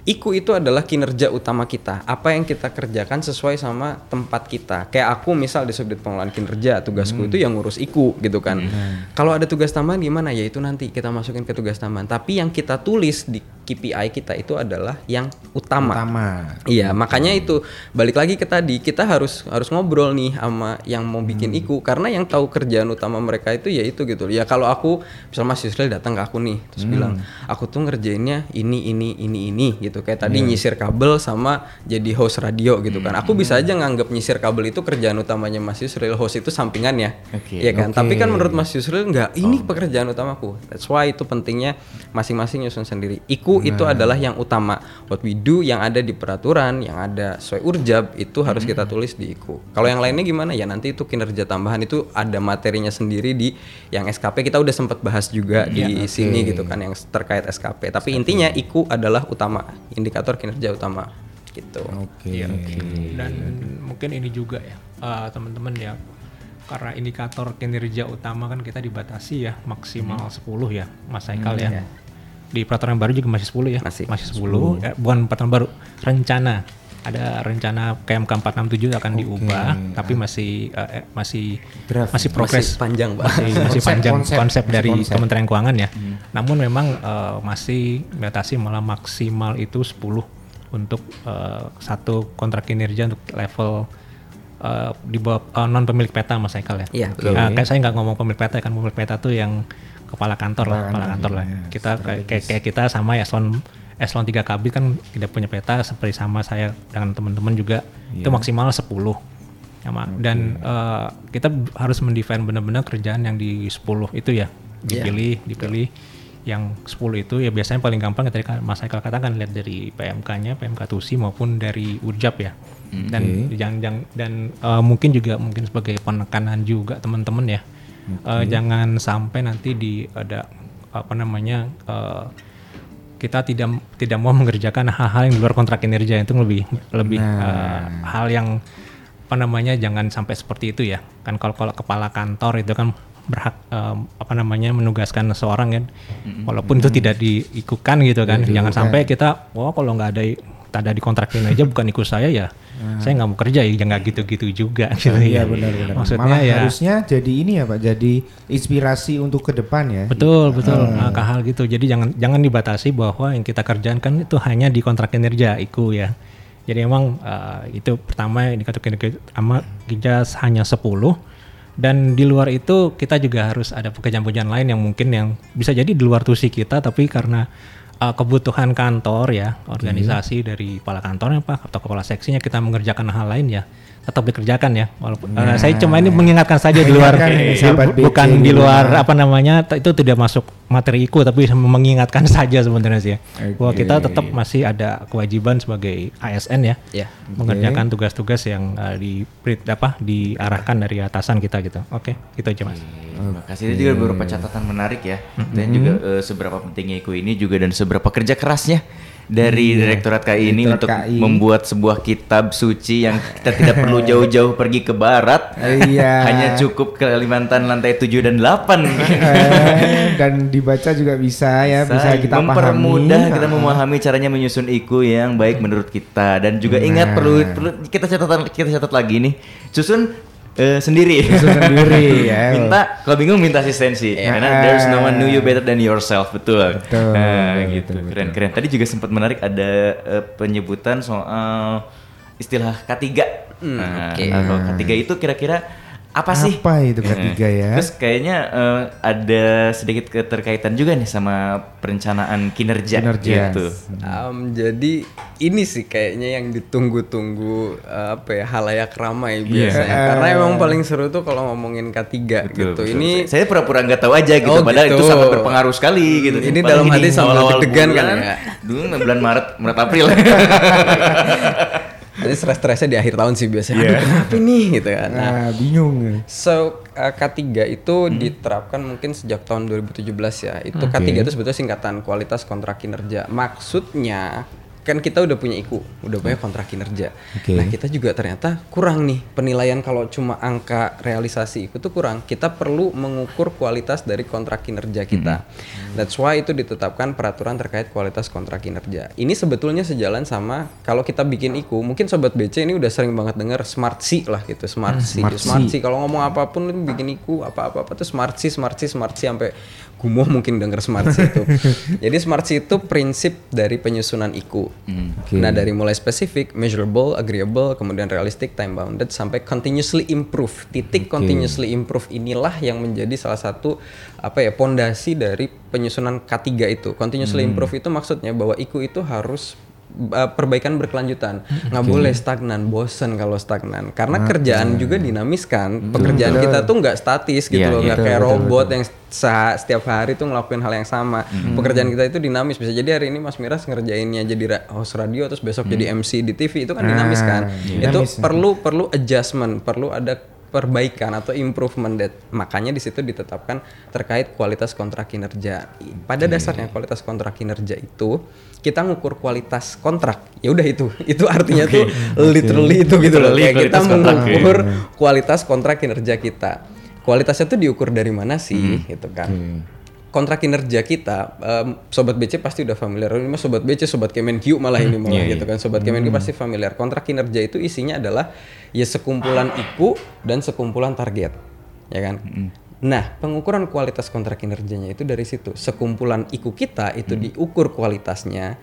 S5: IKU itu adalah kinerja utama kita. Apa yang kita kerjakan sesuai sama tempat kita. Kayak aku misal di subdit pengelolaan kinerja, tugasku itu yang ngurus IKU gitu kan. Kalau ada tugas tambahan gimana? Ya itu nanti kita masukin ke tugas tambahan. Tapi yang kita tulis di KPI kita itu adalah yang utama.
S2: Utama.
S5: Iya, makanya itu balik lagi ke tadi kita harus harus ngobrol nih sama yang mau bikin
S2: Hmm.
S5: IKU karena yang tahu kerjaan utama mereka itu ya itu gitu. Ya kalau aku misal Mas Yusril datang ke aku nih terus
S2: Hmm.
S5: bilang, "Aku tuh ngerjainnya ini ini ini ini" gitu. Kayak tadi nyisir kabel sama jadi host radio gitu kan. Aku bisa
S2: Hmm.
S5: aja nganggap nyisir kabel itu kerjaan utamanya Mas Yusril, host itu sampingannya.
S3: Oke.
S5: Iya kan? Tapi kan menurut Mas Yusril enggak,
S2: Oh.
S5: ini pekerjaan utamaku. That's why itu pentingnya masing-masing nyusun sendiri. IKU itu
S2: Nah.
S5: adalah yang utama. What we do yang ada di peraturan, yang ada sesuai urjab itu harus kita
S2: Hmm.
S5: tulis di IKU. Kalau yang lainnya gimana ya nanti itu kinerja tambahan itu ada materinya sendiri di yang SKP kita udah sempat bahas juga di sini gitu kan yang terkait SKP. Tapi intinya IKU adalah utama, indikator kinerja utama gitu.
S2: Oke.
S4: dan mungkin ini juga ya eh, teman-teman ya karena indikator kinerja utama kan kita dibatasi ya maksimal 10 ya Mas Haikal ya. Di peraturan baru juga masih 10 ya.
S5: Masih.
S4: Masih 10. Eh, bukan peraturan baru, rencana. Ada rencana KMK 467 akan diubah, tapi masih eh, eh, masih
S2: Draft.
S4: masih progres
S5: Masih panjang, Pak.
S4: masih, masih
S2: Konsep,
S4: panjang
S2: konsep,
S4: konsep,
S2: masih
S4: dari
S2: konsep.
S4: Kementerian Keuangan ya. Namun memang eh, masih batasi malah maksimal itu 10 untuk eh, satu kontrak kinerja untuk level eh, di bawah non pemilik peta Mas Haikal ya.
S5: Iya.
S4: Nah, kayak saya nggak ngomong pemilik peta kan pemilik peta tuh yang kepala kantor lah,
S2: Kepala
S4: kepala
S2: kantor,
S4: kantor lah.
S2: iya,
S4: Kita kayak, kayak, kita sama ya eselon eselon 3 kabit kan tidak punya peta seperti sama saya dengan teman-teman juga itu maksimal 10. Ya, Ma. Dan eh, kita harus mendefine benar-benar kerjaan yang di 10 itu ya dipilih, dipilih yang 10 itu ya biasanya paling gampang ya tadi Mas Haikal katakan lihat dari PMK-nya, PMK TUSI maupun dari URJAP ya. Dan jangan jangan dan eh, mungkin juga mungkin sebagai penekanan juga teman-teman ya. Eh, jangan sampai nanti di ada apa namanya eh, kita tidak tidak mau mengerjakan hal-hal yang di luar kontrak kinerja. Itu lebih lebih eh, hal yang apa namanya jangan sampai seperti itu ya. Kan kalau kalau kepala kantor itu kan berhak eh, apa namanya menugaskan seseorang kan. Walaupun itu tidak diikukan gitu kan. Jangan sampai kita wah kalau nggak ada tak ada di kontrak kinerja bukan ikut saya ya saya nggak mau kerja ya nggak gitu-gitu juga gitu
S2: Iya
S4: ya
S2: benar-benar.
S4: maksudnya
S2: Malah
S4: ya
S2: harusnya jadi ini ya Pak, jadi inspirasi untuk ke depan ya.
S4: Betul, betul. Nah, ke hal gitu. Jadi jangan jangan dibatasi bahwa yang kita kerjakan kan itu hanya di kontrak kinerja IKU ya. Jadi emang eh, itu pertama yang dikatakan sama kita hanya 10 dan di luar itu kita juga harus ada pekerjaan-pekerjaan lain yang mungkin yang bisa jadi di luar tusi kita tapi karena eh, kebutuhan kantor ya, organisasi dari kepala kantornya Pak atau kepala seksinya kita mengerjakan hal lain ya tetap dikerjakan ya. Walaupun eh, saya cuma ini mengingatkan saja di luar
S2: ini,
S4: bukan di
S2: di
S4: luar apa namanya itu tidak masuk materi IKU tapi mengingatkan saja sebenarnya sih ya. bahwa kita tetap masih ada kewajiban sebagai ASN ya
S5: Iya.
S4: mengerjakan tugas-tugas yang uh, di apa diarahkan dari atasan kita gitu. Oke itu aja mas.
S3: Terima kasih. Itu juga beberapa catatan menarik ya. Dan juga eh, seberapa pentingnya IKU ini juga dan seberapa kerja kerasnya dari Direktorat KI ini
S2: Direktorat
S3: untuk
S2: KI.
S3: membuat sebuah kitab suci yang kita tidak perlu jauh-jauh pergi ke barat.
S2: Iya.
S3: Hanya cukup ke Kalimantan lantai 7 dan 8.
S2: Eh, dan dibaca juga bisa ya, bisa kita
S3: mempermudah
S2: pahami.
S3: kita memahami caranya menyusun IKU yang baik menurut kita dan juga ingat perlu perlu kita catatan kita catat lagi nih susun eh, sendiri.
S2: Sendiri, ya.
S3: minta kalau bingung minta asistensi. Karena there's no one knew you better than yourself betul,
S2: Betul,
S3: Nah,
S2: betul,
S3: gitu.
S2: betul,
S3: keren keren. Tadi juga sempat menarik ada eh, penyebutan soal istilah K3 nah,
S5: oke.
S3: kalau K3 itu kira-kira apa sih
S2: Apa itu
S3: Eh,
S2: ketiga ya?
S3: Terus kayaknya eh, ada sedikit keterkaitan juga nih sama perencanaan kinerja,
S2: Kinerja.
S3: gitu.
S5: Um, jadi ini sih kayaknya yang ditunggu-tunggu uh, apa ya halayak ramai
S3: Iya.
S5: biasanya karena emang paling seru tuh kalau ngomongin K3 gitu.
S3: Betul.
S5: Ini
S3: saya pura-pura nggak tahu aja gitu,
S5: Oh,
S3: padahal itu
S5: gitu.
S3: sangat berpengaruh sekali gitu.
S5: Ini
S3: Apalagi
S5: dalam hati sambil
S3: awal-awal
S5: deg-degan kan ya.
S3: Dulu bulan Maret, Maret April.
S5: Jadi stres-stresnya di akhir tahun sih biasanya. Aduh, kenapa nih gitu kan. Nah,
S2: Nah, bingung.
S5: So uh, K3 itu
S3: Hmm.
S5: diterapkan mungkin sejak tahun 2017 ya. Itu K3 itu sebetulnya singkatan kualitas kontrak kinerja. Maksudnya kan kita udah punya IKU, udah punya kontrak kinerja.
S2: Oke.
S5: Nah, kita juga ternyata kurang nih penilaian kalau cuma angka realisasi IKU tuh kurang. Kita perlu mengukur kualitas dari kontrak kinerja kita. That's why itu ditetapkan peraturan terkait kualitas kontrak kinerja. Ini sebetulnya sejalan sama kalau kita bikin IKU, mungkin sobat BC ini udah sering banget dengar smart C lah gitu, smart C.
S2: Smart
S5: Smart
S2: C.
S5: C kalau ngomong apa pun lu bikin iku apa-apa apa tuh smart C smart C smart C sampai gumoh mungkin denger smart C itu. Jadi smart C itu prinsip dari penyusunan iku. Nah, dari mulai spesifik, measurable, agreeable, kemudian realistic, time bounded sampai continuously improve. Titik continuously improve inilah yang menjadi salah satu apa ya pondasi dari penyusunan K3 itu. Continuously improve itu maksudnya bahwa iku itu harus uh, perbaikan berkelanjutan. Nggak boleh stagnan bosen kalau stagnan. Karena kerjaan juga dinamis kan pekerjaan kita tuh nggak statis gitu
S3: Iya,
S5: loh
S3: iya.
S5: nggak kayak robot yang sa- setiap hari tuh ngelakuin hal yang sama. Pekerjaan kita itu dinamis. Bisa jadi hari ini Mas Miras ngerjainnya jadi host radio terus besok jadi MC di TV itu kan dinamis kan
S2: iya.
S5: itu
S2: Dinamis, ya.
S5: perlu perlu adjustment perlu ada perbaikan atau improvement that makanya di situ ditetapkan terkait kualitas kontrak kinerja. Pada dasarnya kualitas kontrak kinerja itu kita ngukur kualitas kontrak. Ya udah itu itu artinya tuh literally itu gitu loh. Kayak kita
S3: kualitas kontrak,
S5: mengukur kualitas kontrak kinerja kita. Kualitasnya tuh diukur dari mana sih gitu kan kontrak kinerja kita, em, sobat BC pasti udah familiar. Ini mah sobat BC, sobat Kemenq malah ini malah gitu kan. Sobat Kemenq pasti familiar. Kontrak kinerja itu isinya adalah ya sekumpulan IKU dan sekumpulan target, ya kan. Nah, pengukuran kualitas kontrak kinerjanya itu dari situ. Sekumpulan IKU kita itu diukur kualitasnya.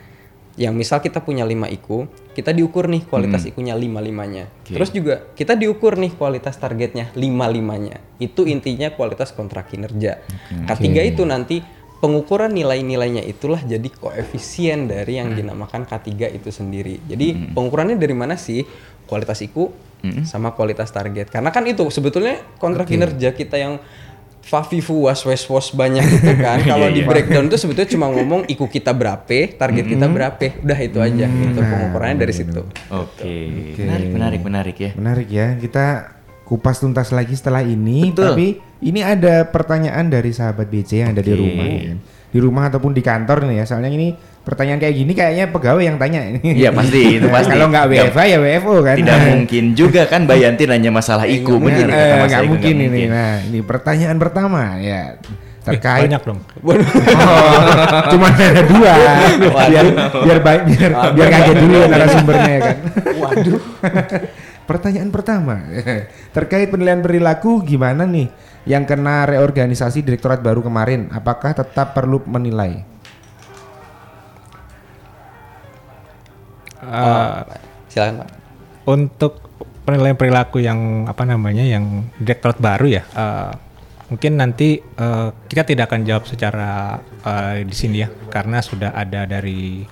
S5: Yang misal kita punya 5 IKU, kita diukur nih kualitas IKU-nya 5-5-nya. Terus juga kita diukur nih kualitas targetnya 5-5-nya. Itu intinya kualitas kontrak kinerja. K3 itu nanti pengukuran nilai-nilainya itulah jadi koefisien dari yang dinamakan K3 itu sendiri. Jadi pengukurannya dari mana sih? Kualitas IKU sama kualitas target. Karena kan itu sebetulnya kontrak kinerja kita yang Fafifu was was was banyak itu kan. Kalau di breakdown itu sebetulnya cuma ngomong IKU kita berapa, target kita berapa. Udah itu aja gitu pengukurannya dari situ.
S3: Oke. Menarik, menarik, menarik ya.
S2: Menarik ya. Kita kupas tuntas lagi setelah ini. Tapi ini ada pertanyaan dari sahabat BC yang ada di rumah. ya. Di rumah ataupun di kantor nih ya. Soalnya ini pertanyaan kayak gini kayaknya pegawai yang tanya ini.
S3: Iya pasti, itu pasti.
S2: Kalau nggak WFA ya WFO kan.
S3: Tidak mungkin juga kan Mbak Yanti nanya masalah IKU
S2: Bener,
S3: begini
S2: eh,
S3: kata Mas
S2: nggak mungkin ini.
S3: mungkin.
S2: Nah, ini pertanyaan pertama ya
S4: Eh,
S2: terkait
S4: banyak dong.
S2: Oh, cuma ada dua. biar biar baik biar biar kaget dulu narasumbernya ya kan. Waduh. Pertanyaan pertama terkait penilaian perilaku gimana nih yang kena reorganisasi direktorat baru kemarin? Apakah tetap perlu menilai?
S4: Eh,
S5: Silakan Pak.
S4: untuk penilaian perilaku yang apa namanya yang direktorat baru ya eh, mungkin nanti eh, kita tidak akan jawab secara eh, di sini ya karena sudah ada dari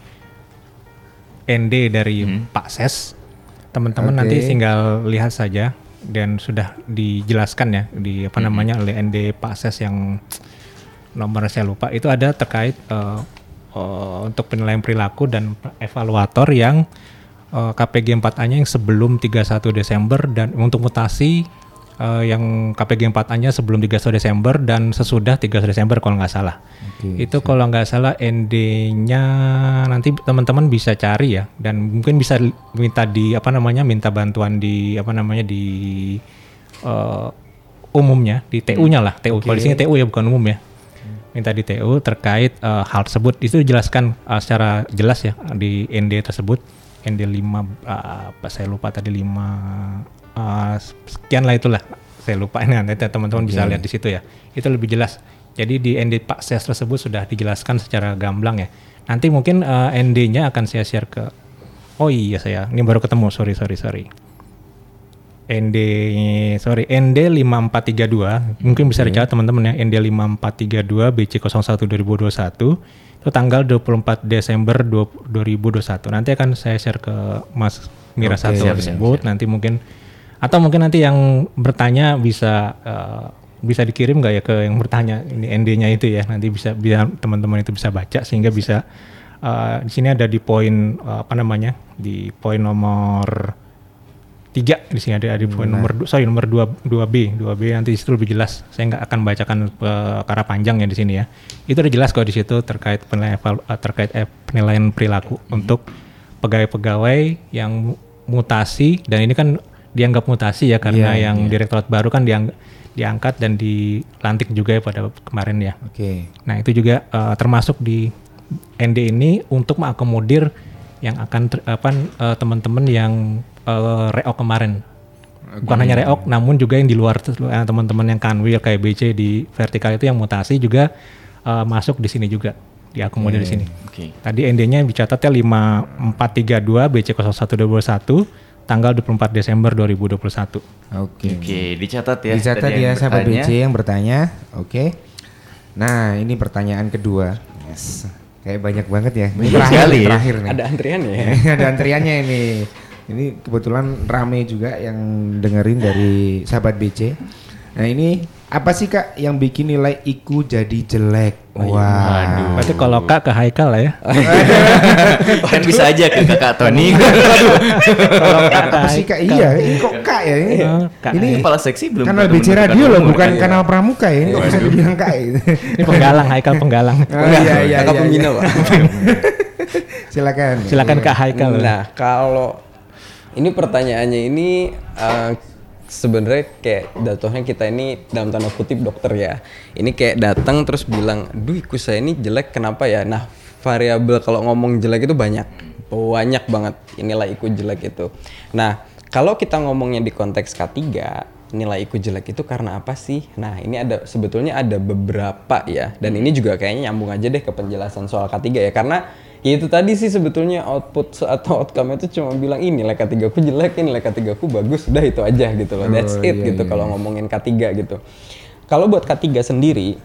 S4: ND dari Pak Ses teman-teman nanti
S2: Oke.
S4: tinggal lihat saja dan sudah dijelaskan ya di apa namanya oleh ND Pak Ses yang nomor saya lupa itu ada terkait eh, eh, untuk penilaian perilaku dan evaluator yang eh, KPG 4A-nya yang sebelum 31 Desember dan untuk mutasi eh, yang KPG 4A-nya sebelum 31 Desember dan sesudah 31 Desember kalau nggak salah. itu kalau nggak salah ND-nya nanti teman-teman bisa cari ya. Dan mungkin bisa minta di apa namanya minta bantuan di apa namanya di eh, umumnya di TU-nya lah. TU kalau di sini TU ya bukan umum ya minta di TU terkait eh, hal tersebut. Itu dijelaskan eh, secara jelas ya di ND tersebut. ND 5 eh, apa saya lupa tadi 5 eh, sekian lah itulah. Saya lupa ini nanti teman-teman bisa lihat di situ ya. Itu lebih jelas. Jadi di ND Pak Ses tersebut sudah dijelaskan secara gamblang ya. Nanti mungkin eh, ND-nya akan saya share ke oh iya saya. Ini baru ketemu. Sorry sorry sorry ND sorry ND 5432 mungkin bisa dicatat teman-teman ya. ND 5432 BC 01 2021 itu tanggal 24 Desember 20- 2021 nanti akan saya share ke Mas Mira
S3: siap, siap,
S4: tersebut. nanti mungkin atau mungkin nanti yang bertanya bisa eh, bisa dikirim nggak ya ke yang bertanya ini ND-nya itu ya. Nanti bisa biar teman-teman itu bisa baca sehingga bisa eh, di sini ada di poin eh, apa namanya di poin nomor di sini ada di poin nomor du- sorry nomor dua dua b dua b nanti di situ lebih jelas. Saya nggak akan bacakan perkara panjang ya di sini ya. Itu udah jelas kok di situ terkait penilaian eh, terkait eh, penilaian perilaku untuk pegawai-pegawai yang mu- mutasi dan ini kan dianggap mutasi ya karena
S2: Iya,
S4: yang direktorat baru kan diang- diangkat dan dilantik juga ya pada kemarin ya.
S2: Oke.
S4: Nah itu juga eh, termasuk di ND ini untuk mengakomodir yang akan ter- apa eh, teman-teman yang eh, reok kemarin. Bukan hanya reok, namun juga yang di luar eh, teman-teman yang kanwil kayak BC di vertikal itu yang mutasi juga eh, masuk di sini juga diakomodir di sini.
S3: Oke.
S4: Tadi ND-nya dicatatnya 5432 BC 0121 tanggal 24 Desember 2021.
S2: Oke.
S3: Oke, dicatat ya.
S2: Dicatat
S3: Tadi
S2: ya
S3: yang
S2: sahabat
S3: bertanya.
S2: BC yang bertanya. Oke. Nah, ini pertanyaan kedua. Yes. Kayak banyak banget ya. Ini
S3: Banyak
S2: terakhir,
S3: sekali ya.
S2: terakhir nih.
S5: Ada antrian ya?
S2: ada antriannya ini. Ini kebetulan rame juga yang dengerin dari sahabat BC. Nah ini apa sih kak yang bikin nilai IQ jadi jelek? Wah.
S4: Berarti kalau Kak ke Haikal lah ya.
S3: kan bisa aja ke kakak Tony.
S2: Apa sih kak? Iya, ini kok kak ya ini?
S4: Oh, Kak.
S2: Ini
S3: Kepala seksi belum
S2: kanal BC Radio
S3: kakak
S2: loh, bukan
S3: kan?
S2: kanal Pramuka ya. Ini kok bisa dibilang kak? ya?
S4: Ini penggalang, Haikal penggalang.
S2: Oh, iya iya
S5: Kakak
S2: iya,
S5: pembina,
S2: iya.
S5: Pak.
S2: Silakan.
S4: Silakan Kak Haikal.
S5: Nah, kalau ini pertanyaannya ini eh, sebenarnya kayak datohnya kita ini dalam tanda kutip dokter ya. Ini kayak datang terus bilang, "Duh, iku saya ini jelek kenapa ya?" Nah, variabel kalau ngomong jelek itu banyak. Banyak banget inilah iku jelek itu. Nah, kalau kita ngomongnya di konteks K3, nilai IQ jelek itu karena apa sih? Nah, ini ada sebetulnya ada beberapa ya. Dan ini juga kayaknya nyambung aja deh ke penjelasan soal K3 ya. Karena itu tadi sih sebetulnya output atau outcome itu cuma bilang ini nilai K3 ku jelek, ini nilai K3 ku bagus, udah itu aja gitu loh. That's
S2: Oh,
S5: it
S2: iya,
S5: gitu
S2: iya,
S5: kalau ngomongin K3 gitu. Kalau buat K3 sendiri,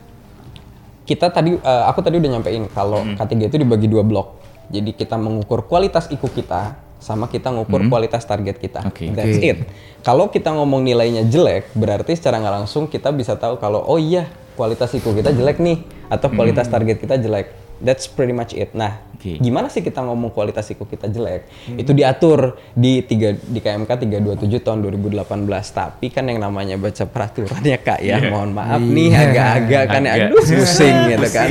S5: kita tadi eh, aku tadi udah nyampein kalau K3 itu dibagi dua blok. Jadi kita mengukur kualitas IQ kita sama kita ngukur kualitas target kita.
S3: Oke.
S5: That's
S2: Oke.
S5: it. Kalau kita ngomong nilainya jelek, berarti secara nggak langsung kita bisa tahu kalau oh iya kualitas IQ kita jelek nih atau kualitas target kita jelek. That's pretty much it. Nah,
S3: Oke.
S5: gimana sih kita ngomong kualitas IQ kita jelek? Itu diatur di tiga di KMK 327 tahun 2018. Tapi kan yang namanya baca peraturannya Kak ya, mohon maaf nih agak-agak kan ya,
S3: Agak.
S5: aduh pusing gitu kan.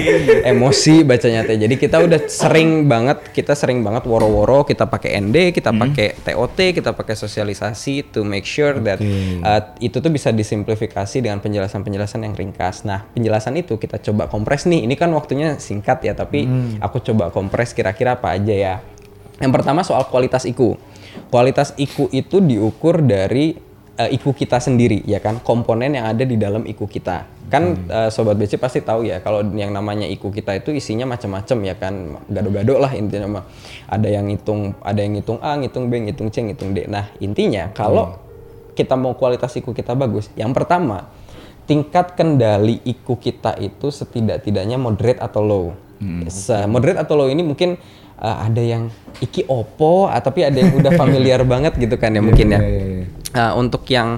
S5: Emosi bacanya teh. Jadi kita udah sering banget, kita sering banget woro-woro kita pakai ND, kita pakai TOT, kita pakai sosialisasi to make sure that uh, itu tuh bisa disimplifikasi dengan penjelasan-penjelasan yang ringkas. Nah, penjelasan itu kita coba kompres nih. Ini kan waktunya singkat ya, tapi aku coba kompres kira-kira apa aja ya. Yang pertama soal kualitas IQ. Kualitas IQ itu diukur dari uh, IQ kita sendiri ya kan, komponen yang ada di dalam IQ kita. Kan uh, sobat BC pasti tahu ya kalau yang namanya IQ kita itu isinya macam-macam ya kan, gado-gado lah intinya mah. Ada yang ngitung, ada yang ngitung A, ngitung B, ngitung C, ngitung D. Nah, intinya kalau kita mau kualitas IQ kita bagus, yang pertama tingkat kendali IQ kita itu setidak-tidaknya moderate atau low. Se- moderate atau low ini mungkin uh, ada yang iki opo, ah, tapi ada yang udah familiar banget gitu kan ya mungkin ya.
S2: iya, iya.
S5: Uh, untuk yang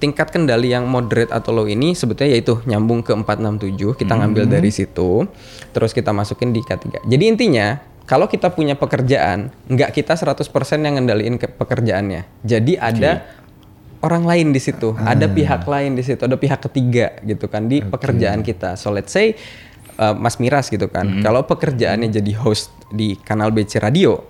S5: tingkat kendali yang moderate atau low ini sebetulnya yaitu nyambung ke 467, kita ngambil dari situ, terus kita masukin di K3. Jadi intinya kalau kita punya pekerjaan, nggak kita 100% yang ngendaliin ke pekerjaannya. Jadi ada orang lain di situ, ada pihak lain di situ, ada pihak ketiga gitu kan di pekerjaan kita. So let's say uh, Mas Miras gitu kan, kalau pekerjaannya jadi host di kanal BC Radio,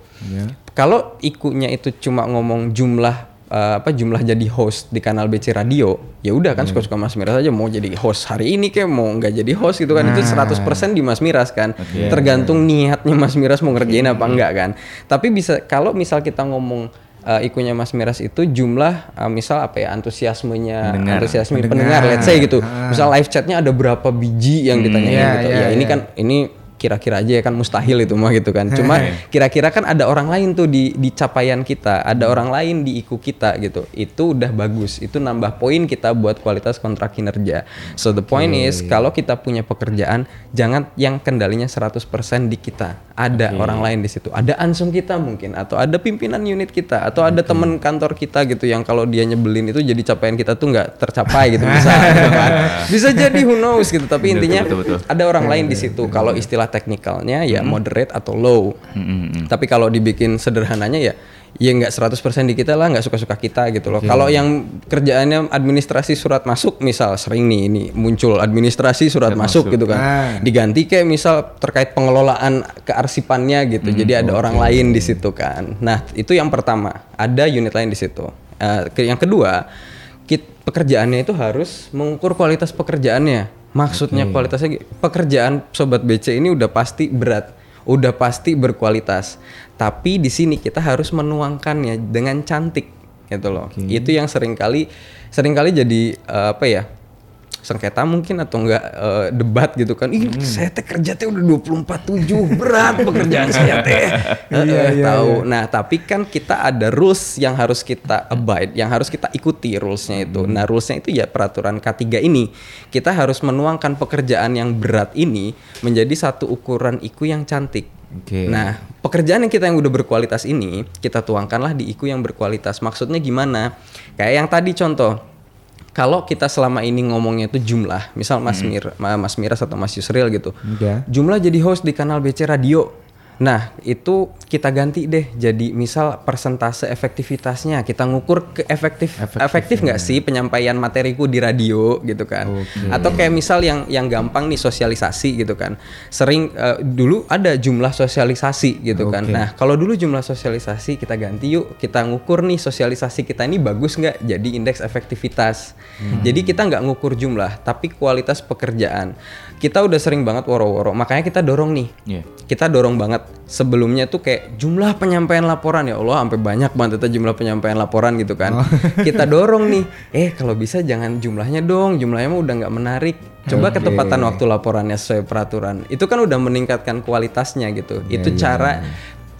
S5: kalau ikunya itu cuma ngomong jumlah uh, apa jumlah jadi host di kanal BC Radio, ya udah kan suka-suka Mas Miras aja mau jadi host hari ini kayak mau nggak jadi host gitu kan. Itu 100% di Mas Miras kan. Tergantung niatnya Mas Miras mau ngerjain apa enggak kan. Tapi bisa kalau misal kita ngomong uh, ikunya Mas Miras itu jumlah uh, misal apa ya antusiasmenya
S3: Pendengar.
S5: antusiasme
S2: Pendengar.
S5: pendengar, let's say gitu. Misal live chatnya ada berapa biji yang ditanyain
S2: Iya,
S5: gitu.
S2: iya,
S5: ya ini
S2: iya.
S5: kan ini kira-kira aja ya kan mustahil itu mah gitu kan. Cuma kira-kira kan ada orang lain tuh di di capaian kita, ada orang lain di IQ kita gitu. Itu udah bagus. Itu nambah poin kita buat kualitas kontrak kinerja. So the point is kalau kita punya pekerjaan jangan yang kendalinya 100% di kita. Ada orang lain di situ. Ada ansum kita mungkin atau ada pimpinan unit kita atau ada teman kantor kita gitu yang kalau dia nyebelin itu jadi capaian kita tuh nggak tercapai gitu bisa gitu kan. Bisa jadi who knows gitu. Tapi intinya
S3: betul, betul.
S5: ada orang lain di situ. Kalau istilah teknikalnya ya moderate atau low. Tapi kalau dibikin sederhananya ya ya nggak 100% di kita lah, nggak suka-suka kita gitu loh. Kalau yang kerjaannya administrasi surat masuk, misal sering nih ini muncul administrasi surat masuk, gitu kan.
S2: Ah.
S5: Diganti kayak misal terkait pengelolaan kearsipannya gitu. Jadi ada orang lain di situ kan. Nah, itu yang pertama, ada unit lain di situ. Eh, ke- yang kedua, kit- pekerjaannya itu harus mengukur kualitas pekerjaannya. Maksudnya kualitasnya gi- pekerjaan sobat BC ini udah pasti berat, udah pasti berkualitas. Tapi di sini kita harus menuangkannya dengan cantik gitu loh. Itu yang sering kali sering kali jadi eh, apa ya? Sengketa mungkin atau enggak eh, debat gitu kan. Ih, saya teh kerja teh udah 24/7 berat pekerjaan saya teh. Eh, eh, tahu. Nah, tapi kan kita ada rules yang harus kita abide, yang harus kita ikuti rulesnya itu. Nah, rulesnya itu ya peraturan K3 ini. Kita harus menuangkan pekerjaan yang berat ini menjadi satu ukuran IQ yang cantik.
S3: Oke.
S5: Nah, pekerjaan yang kita yang udah berkualitas ini, kita tuangkanlah di IQ yang berkualitas. Maksudnya gimana? Kayak yang tadi contoh, kalau kita selama ini ngomongnya itu jumlah, misal Mas Mir, Ma- Mas Miras atau Mas Yusril gitu,
S2: Iya.
S5: jumlah jadi host di kanal BC Radio. Nah, itu kita ganti deh jadi misal persentase efektivitasnya kita ngukur ke efektif efektif nggak sih penyampaian materiku di radio gitu kan. Atau kayak misal yang yang gampang nih sosialisasi gitu kan. Sering eh, dulu ada jumlah sosialisasi gitu kan.
S2: Oke.
S5: Nah, kalau dulu jumlah sosialisasi kita ganti yuk kita ngukur nih sosialisasi kita ini bagus nggak jadi indeks efektivitas. Jadi kita nggak ngukur jumlah tapi kualitas pekerjaan. Kita udah sering banget woro-woro. Makanya kita dorong nih.
S3: Iya.
S5: kita dorong banget. Sebelumnya tuh kayak jumlah penyampaian laporan ya Allah sampai banyak banget itu jumlah penyampaian laporan gitu kan. Kita dorong nih. Eh kalau bisa jangan jumlahnya dong. Jumlahnya mah udah nggak menarik. Coba ketepatan waktu laporannya sesuai peraturan. Itu kan udah meningkatkan kualitasnya gitu. Itu cara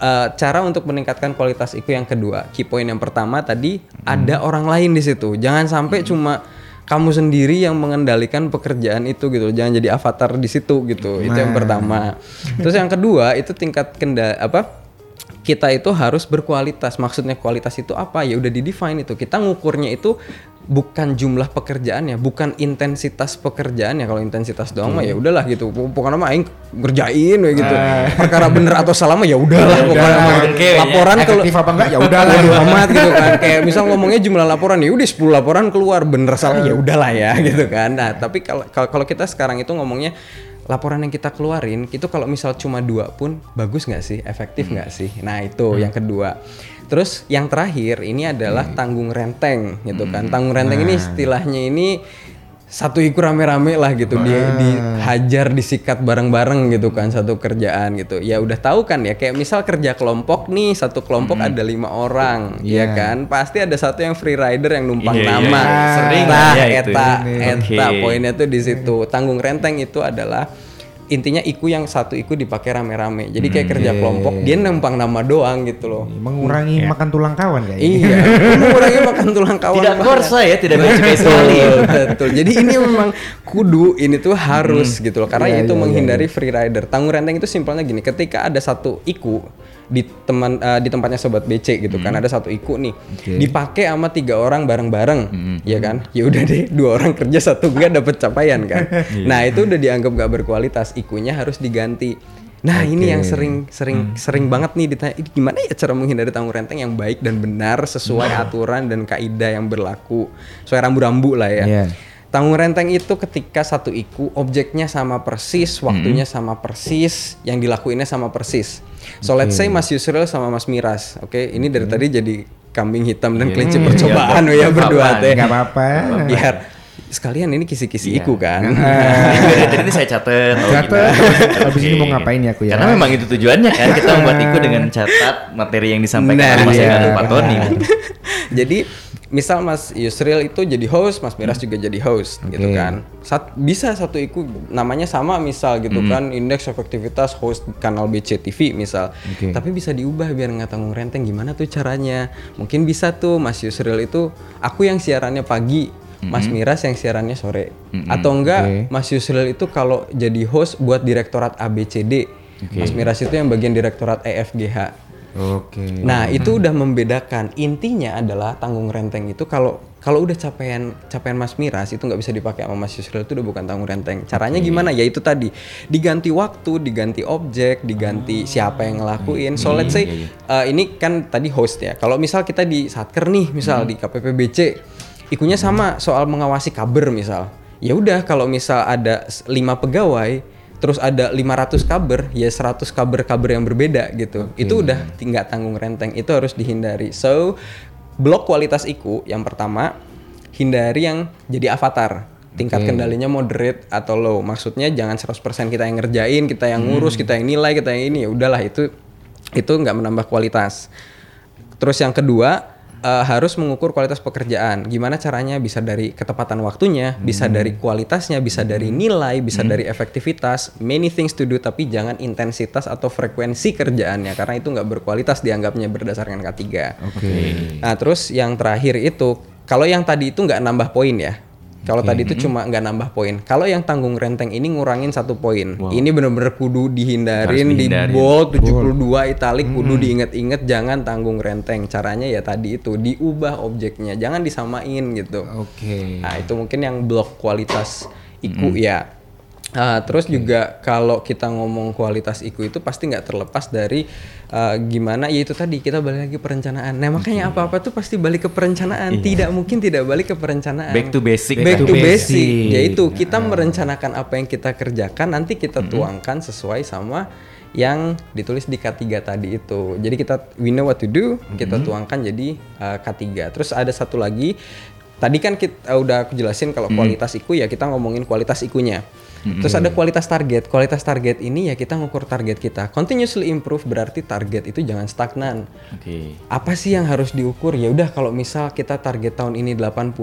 S5: eh, cara untuk meningkatkan kualitas itu yang kedua. Key point yang pertama tadi ada orang lain di situ. Jangan sampai cuma kamu sendiri yang mengendalikan pekerjaan itu gitu. Jangan jadi avatar di situ gitu. Itu yang pertama. Terus yang kedua itu tingkat kenda apa kita itu harus berkualitas. Maksudnya kualitas itu apa? Ya udah di define itu. Kita ngukurnya itu bukan jumlah pekerjaannya bukan intensitas pekerjaannya kalau intensitas doang mah ya udahlah gitu. Pokoknya mah aing ngerjain we gitu. Perkara bener atau salah mah ya udahlah pokoknya mah.
S3: ya.
S5: laporan kalau
S2: Efektif apa enggak? Ya udah lah.
S5: Bodo amat gitu kan. Kayak misal ngomongnya jumlah laporan ya udah 10 laporan keluar. Bener salah ya udahlah ya gitu kan. Nah tapi kalau kalau kalau kita sekarang itu ngomongnya laporan yang kita keluarin itu kalau misal cuma dua pun bagus nggak sih? Efektif nggak sih? Nah itu yang kedua terus yang terakhir ini adalah tanggung renteng gitu kan. Tanggung renteng ini istilahnya ini satu iku rame-rame lah gitu. Di dihajar disikat bareng-bareng gitu kan satu kerjaan gitu. Ya udah tahu kan ya kayak misal kerja kelompok nih satu kelompok ada lima orang ya
S2: Iya.
S5: kan? Pasti ada satu yang free rider yang numpang
S3: iya,
S5: nama
S3: iya. Sering
S5: nah
S3: ya itu.
S5: eta eta poinnya tuh di situ. Tanggung renteng itu adalah intinya iku yang satu iku dipakai rame-rame. Jadi kayak kerja kelompok dia numpang nama doang gitu loh.
S2: Mengurangi makan tulang kawan kayaknya.
S5: iya mengurangi makan tulang kawan
S3: Tidak korsa ya, tidak cukai sekali.
S5: Betul. Jadi ini memang kudu ini tuh harus gitu loh. Karena
S2: Iya,
S5: itu
S2: iya,
S5: menghindari free rider. Tanggung renteng itu simpelnya gini, ketika ada satu iku di teman eh, di tempatnya sobat BC gitu kan ada satu iku nih. Dipakai sama tiga orang bareng-bareng ya kan? Ya udah deh dua orang kerja satu enggak dapat capaian kan. Nah itu udah dianggap gak berkualitas ikunya harus diganti. Nah ini yang sering sering sering banget nih ditanya "Ini gimana ya cara menghindari tanggung renteng yang baik dan benar sesuai aturan dan kaidah yang berlaku? Sesuai rambu-rambu lah ya.
S2: Iya.
S5: Tanggung renteng itu ketika satu iku objeknya sama persis, waktunya sama persis, yang dilakuinnya sama persis. So let's say Mas Yusril sama Mas Miras, oke? Ini dari tadi jadi kambing hitam dan kelinci percobaan ya berdua teh.
S2: Enggak apa-apa.
S5: Biar sekalian ini kisi-kisi iku kan.
S3: Jadi ini saya catat. oh,
S2: Catat.
S3: gini.
S2: Habis ini mau ngapain ya aku ya?
S3: Karena memang itu tujuannya kan kita membuat Iku dengan catat materi yang disampaikan
S5: Nah,
S3: Mas
S5: iya.
S3: Pak Tony.
S5: jadi misal Mas Yusril itu jadi host, Mas Miras juga jadi host gitu
S2: Oke.
S5: kan. Sat- bisa satu iku namanya sama misal gitu kan indeks efektivitas host kanal BCTV misal.
S2: Oke.
S5: Tapi bisa diubah biar nggak tanggung renteng gimana tuh caranya? Mungkin bisa tuh Mas Yusril itu aku yang siarannya pagi, Mas Miras yang siarannya sore. Atau enggak
S2: Oke.
S5: Mas Yusril itu kalau jadi host buat direktorat ABCD. Mas Miras itu yang bagian direktorat EFGH.
S2: Oke.
S5: Nah, itu udah membedakan. Intinya adalah tanggung renteng itu kalau kalau udah capaian capaian Mas Miras itu nggak bisa dipakai sama Mas Yusril itu udah bukan tanggung renteng. Caranya gimana? Ya itu tadi diganti waktu, diganti objek, diganti siapa yang ngelakuin. So let's say uh, ini kan tadi host ya. Kalau misal kita di Satker nih, misal di KPPBC, ikunya sama soal mengawasi kabar misal. Ya udah kalau misal ada lima pegawai terus ada 500 kabar ya 100 kabar-kabar yang berbeda gitu. Itu udah tinggal tanggung renteng. Itu harus dihindari. So blok kualitas iku yang pertama hindari yang jadi avatar. Tingkat kendalinya moderate atau low. Maksudnya jangan 100% kita yang ngerjain kita yang ngurus kita yang nilai kita yang ini. Ya udahlah itu itu nggak menambah kualitas. Terus yang kedua eh, harus mengukur kualitas pekerjaan. Gimana caranya? Bisa dari ketepatan waktunya, bisa dari kualitasnya, bisa dari nilai, bisa dari efektivitas. Many things to do, tapi jangan intensitas atau frekuensi kerjaannya karena itu nggak berkualitas dianggapnya berdasarkan K3.
S2: Oke.
S5: Nah, terus yang terakhir itu kalau yang tadi itu nggak nambah poin ya. Kalau tadi itu cuma nggak nambah poin. Kalau yang tanggung renteng ini ngurangin satu poin. Ini bener-bener kudu dihindarin,
S3: Harus
S5: di
S3: dihindarin.
S5: bold 72 italik kudu diinget-inget jangan tanggung renteng. Caranya ya tadi itu diubah objeknya, jangan disamain gitu.
S2: Oke.
S5: Nah, itu mungkin yang blok kualitas iku ya. Ah, terus juga kalau kita ngomong kualitas IKU itu pasti nggak terlepas dari ah, gimana ya itu tadi kita balik lagi perencanaan. Nah makanya apa-apa tuh pasti balik ke perencanaan. Tidak mungkin tidak balik ke perencanaan.
S3: Back to basic.
S5: Back to
S2: basic.
S5: basic. Yaitu kita merencanakan apa yang kita kerjakan nanti kita tuangkan sesuai sama yang ditulis di K3 tadi itu. Jadi kita we know what to do, kita tuangkan jadi uh, K3. Terus ada satu lagi tadi kan kita udah aku jelasin kalau kualitas IKU ya kita ngomongin kualitas Terus ada kualitas target. Kualitas target ini ya kita ngukur target kita. Continuously improve berarti target itu jangan stagnan
S3: Oke.
S5: apa sih yang harus diukur ya udah kalau misal kita target tahun ini 80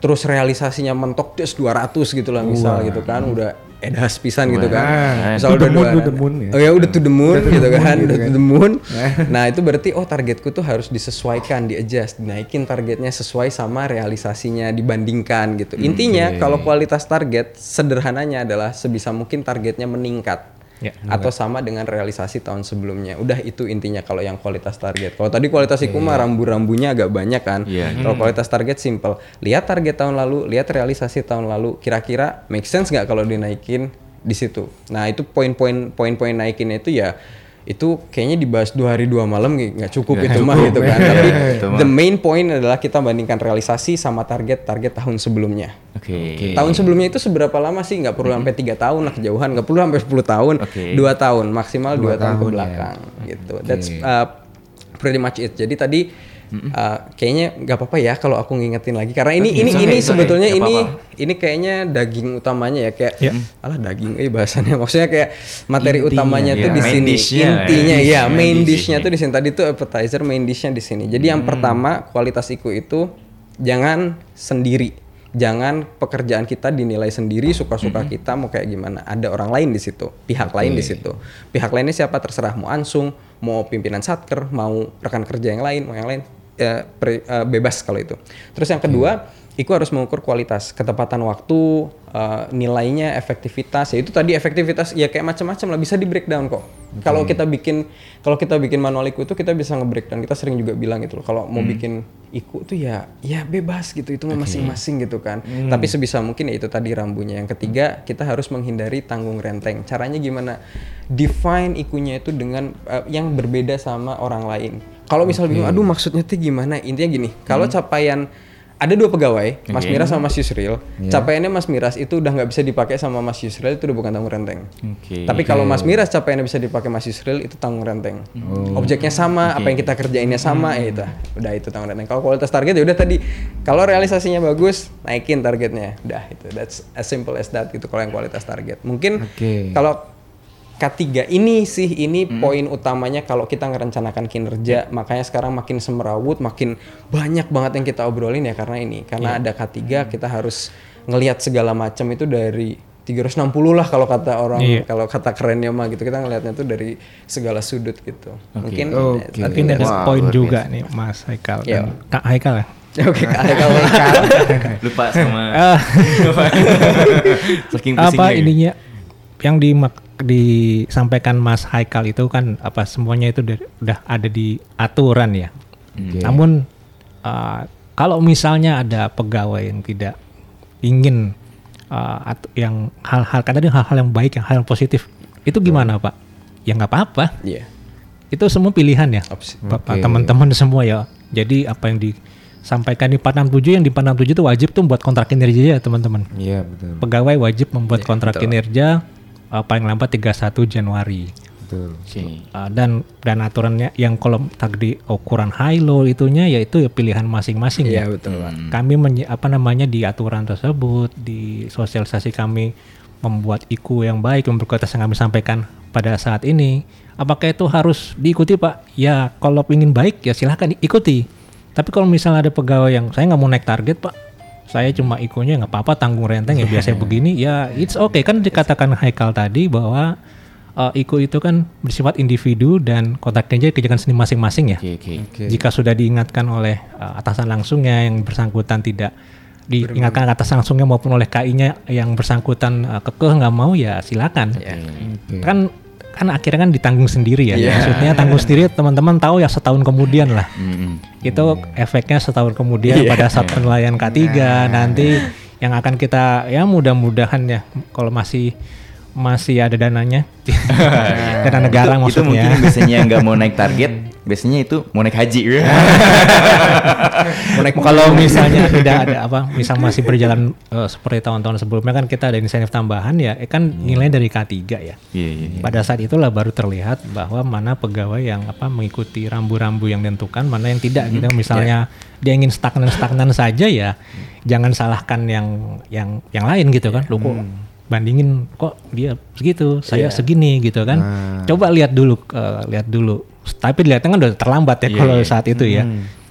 S5: terus realisasinya mentok des 200 gitu lah misal gitu kan udah edas pisan gitu kan. Misal
S2: To the
S5: udah
S2: moon, to
S5: 200.
S2: the moon ya.
S5: oh ya udah to the moon gitu kan udah to the moon. Nah. Itu berarti oh targetku tuh harus disesuaikan di adjust dinaikin targetnya sesuai sama realisasinya dibandingkan gitu. Intinya kalau kualitas target sederhananya adalah sebisa mungkin targetnya meningkat
S4: Ya,
S5: atau sama dengan realisasi tahun sebelumnya. Udah itu intinya kalau yang kualitas target. Kalau tadi kualitas iku mah rambu-rambunya agak banyak kan.
S3: Iya.
S5: Kalau kualitas target simple. Lihat target tahun lalu, lihat realisasi tahun lalu. Kira-kira make sense nggak kalau dinaikin di situ. Nah itu poin-poin poin-poin naikinnya itu ya itu kayaknya dibahas dua hari dua malam nggak cukup itu mah gitu kan. Tapi
S3: Itu mah.
S5: the main point adalah kita bandingkan realisasi sama target target tahun sebelumnya.
S3: Oke.
S5: Tahun sebelumnya itu seberapa lama sih? Nggak perlu sampai tiga tahun lah kejauhan, nggak perlu sampai 10 tahun,
S3: Oke.
S5: dua tahun maksimal dua, tahun, ke
S2: tahun ya.
S5: belakang gitu. That's uh, pretty much it. Jadi tadi uh, kayaknya nggak apa-apa ya kalau aku ngingetin lagi. Karena ini ini
S3: okay,
S5: ini
S3: okay.
S5: sebetulnya ini ini kayaknya daging utamanya ya kayak
S4: Ya.
S5: alah daging eh bahasannya. Maksudnya kayak materi
S2: Intinya,
S5: utamanya tuh
S3: ya.
S5: di sini.
S3: Dish-nya,
S5: intinya
S3: ya.
S5: ya
S3: Main dish-nya.
S5: tuh di sini. Tadi tuh appetizer main dish-nya di sini. Jadi yang pertama kualitas iku itu jangan sendiri. Jangan pekerjaan kita dinilai sendiri suka-suka kita mau kayak gimana. Ada orang lain di situ pihak lain di situ. Pihak lainnya siapa? Terserah mau ansung mau pimpinan satker mau rekan kerja yang lain mau yang lain ya, pre- eh, bebas kalau itu. Terus yang kedua Iku harus mengukur kualitas, ketepatan waktu, eh, nilainya, efektivitas. Ya itu tadi efektivitas ya kayak macam-macam lah bisa di breakdown kok. Kalau kita bikin kalau kita bikin manual iku itu kita bisa nge-breakdown. Kita sering juga bilang gitu loh. Kalau mau bikin iku tuh ya ya bebas gitu itu mah masing-masing gitu kan. Tapi sebisa mungkin ya itu tadi rambunya. Yang ketiga, kita harus menghindari tanggung renteng. Caranya gimana? Define ikunya itu dengan eh, yang berbeda sama orang lain. Kalau misal bingung, aduh maksudnya tuh gimana? Intinya gini, kalau capaian ada dua pegawai, Mas Miras sama Mas Yusril. Capaiannya Mas Miras itu udah nggak bisa dipakai sama Mas Yusril itu udah bukan tanggung renteng.
S3: Oke.
S5: Tapi kalau Mas Miras capaiannya bisa dipakai Mas Yusril itu tanggung renteng. Objeknya sama, apa yang kita kerjainnya sama, ya itu. Udah itu tanggung renteng. Kalau kualitas target ya udah tadi. Kalau realisasinya bagus, naikin targetnya. Udah itu. That's as simple as that gitu kalau yang kualitas target. Mungkin
S2: Oke.
S5: kalau K3 ini sih ini poin utamanya kalau kita ngerencanakan kinerja. Makanya sekarang makin semerawut makin banyak banget yang kita obrolin ya karena ini. Karena ada K3 kita harus ngelihat segala macam itu dari 360 lah kalau kata orang
S4: Iya.
S5: kalau kata kerennya mah gitu. Kita ngelihatnya tuh dari segala sudut gitu. Mungkin
S2: Oke.
S5: eh,
S4: Mungkin ada
S3: Wah,
S4: poin juga nih Mas Haikal
S5: Iya.
S4: dan Kak Haikal ya.
S5: oke kalau
S3: Lupa sama
S4: Ah,
S3: saking
S4: apa ininya yang di disampaikan Mas Haikal itu kan apa semuanya itu udah, ada di aturan ya. Namun uh, kalau misalnya ada pegawai yang tidak ingin uh, at- yang hal-hal kan tadi hal-hal yang baik, yang hal yang positif itu gimana Pak? Ya nggak apa-apa.
S5: Iya.
S4: Itu semua pilihan ya. Bapak teman-teman semua ya. Jadi apa yang disampaikan di 467 yang di 467 itu wajib tuh buat kontrak kinerja ya teman-teman
S2: Iya betul.
S4: pegawai wajib membuat kontrak kinerja uh, paling lambat 31 Januari.
S2: Betul.
S3: Oke.
S4: Uh, dan dan aturannya yang kalau tadi ukuran high low itunya yaitu ya pilihan masing-masing
S5: Iya
S4: ya.
S5: betul Pak.
S4: Kami menye- apa namanya di aturan tersebut di sosialisasi kami membuat IKU yang baik yang berkualitas yang kami sampaikan pada saat ini. Apakah itu harus diikuti Pak? Ya kalau ingin baik ya silahkan ikuti. Tapi kalau misalnya ada pegawai yang saya nggak mau naik target Pak, saya cuma ikunya nggak apa-apa tanggung renteng ya biasa begini ya it's okay kan dikatakan Haikal tadi bahwa uh, IKU itu kan bersifat individu dan kontrak kerja kerjakan sendiri masing-masing ya.
S3: Oke, oke.
S4: Jika sudah diingatkan oleh uh, atasan langsungnya yang bersangkutan tidak diingatkan atasan langsungnya maupun oleh KI-nya yang bersangkutan uh, kekeh nggak mau ya silakan.
S2: Oke.
S4: Kan kan akhirnya kan ditanggung sendiri ya.
S5: Iya.
S4: Maksudnya tanggung sendiri teman-teman tahu ya setahun kemudian lah.
S3: Mm-mm.
S4: Itu efeknya setahun kemudian pada saat penilaian K3 nanti yang akan kita ya mudah-mudahan ya kalau masih masih ada dananya. Dana negara
S3: itu, itu mungkin
S4: maksudnya
S3: biasanya nggak mau naik target biasanya itu mau naik haji. Ya.
S4: kalau misalnya tidak ada apa misal masih berjalan eh, seperti tahun-tahun sebelumnya kan kita ada insentif tambahan ya. Eh, kan nilainya dari K3 ya.
S3: Iya, iya, iya.
S4: pada saat itulah baru terlihat bahwa mana pegawai yang apa mengikuti rambu-rambu yang ditentukan mana yang tidak gitu. Misalnya dia ingin stagnan-stagnan saja ya jangan salahkan yang yang yang lain gitu kan. Lu kok bandingin kok dia segitu? Saya segini gitu kan. Coba lihat dulu eh, lihat dulu. Tapi lihatnya kan udah terlambat ya kalau saat itu ya.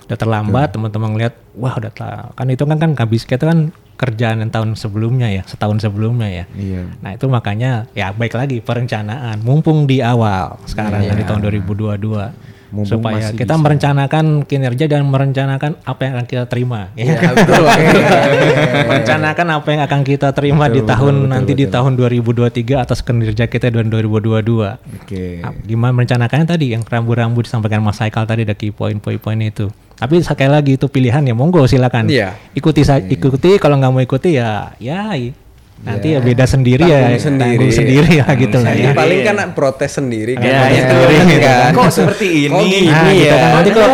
S4: Udah terlambat teman-teman ngeliat wah udah kan itu kan kan habis kita kan kerjaan yang tahun sebelumnya ya setahun sebelumnya ya.
S2: Iya.
S4: Nah itu makanya ya baik lagi perencanaan mumpung di awal sekarang dari tahun 2022
S2: Mumpung
S4: supaya
S2: masih
S4: kita
S2: bisa.
S4: merencanakan kinerja dan merencanakan apa yang akan kita terima. Ya, kan? merencanakan apa yang akan kita terima di tahun nanti di tahun 2023 atas kinerja kita di 2022.
S2: Oke.
S4: Ah, Gimana merencanakannya tadi yang rambu-rambu disampaikan Mas Haikal tadi ada key point poin-poin itu. Tapi sekali lagi itu pilihan ya monggo silakan.
S5: Iya.
S4: Ikuti saja ikuti kalau nggak mau ikuti ya ya nanti ya beda sendiri ya
S5: sendiri.
S4: tanggung sendiri lah gitu lah ya.
S5: paling kan protes sendiri kan.
S3: Ya, itu.
S5: sendiri kan.
S3: Kok seperti ini?
S5: Kok gini
S4: Nah, gitu
S5: ya?
S4: kan. Nanti kok-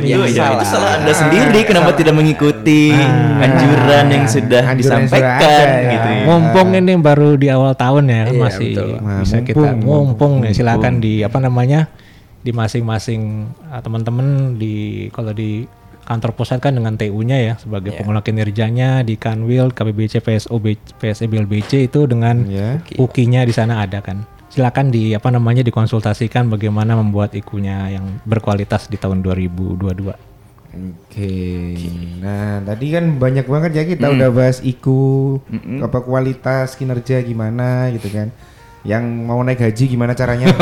S3: itu, ya,
S5: salah.
S3: itu salah anda sendiri kenapa tidak mengikuti anjuran yang sudah
S2: Anjuran yang sudah
S3: disampaikan
S2: ada, ya.
S3: gitu ya.
S4: Mumpung ini baru di awal tahun ya kan
S5: Iya,
S4: masih.
S2: Nah,
S4: bisa
S2: mumpung,
S4: kita mumpung, ya
S3: mumpung.
S4: silakan di apa namanya di masing-masing ah, teman-teman di kalau di kantor pusat kan dengan TU-nya ya sebagai
S5: Iya.
S4: pengelola kinerjanya di Kanwil, KPBC, PSO, PSE, BLBC itu dengan
S2: Ya.
S4: UKI-nya di sana ada kan. Silakan di apa namanya dikonsultasikan bagaimana membuat ikunya yang berkualitas di tahun 2022.
S2: Oke. Nah, tadi kan banyak banget ya kita udah bahas IKU, apa kualitas kinerja gimana gitu kan. Yang mau naik haji gimana caranya?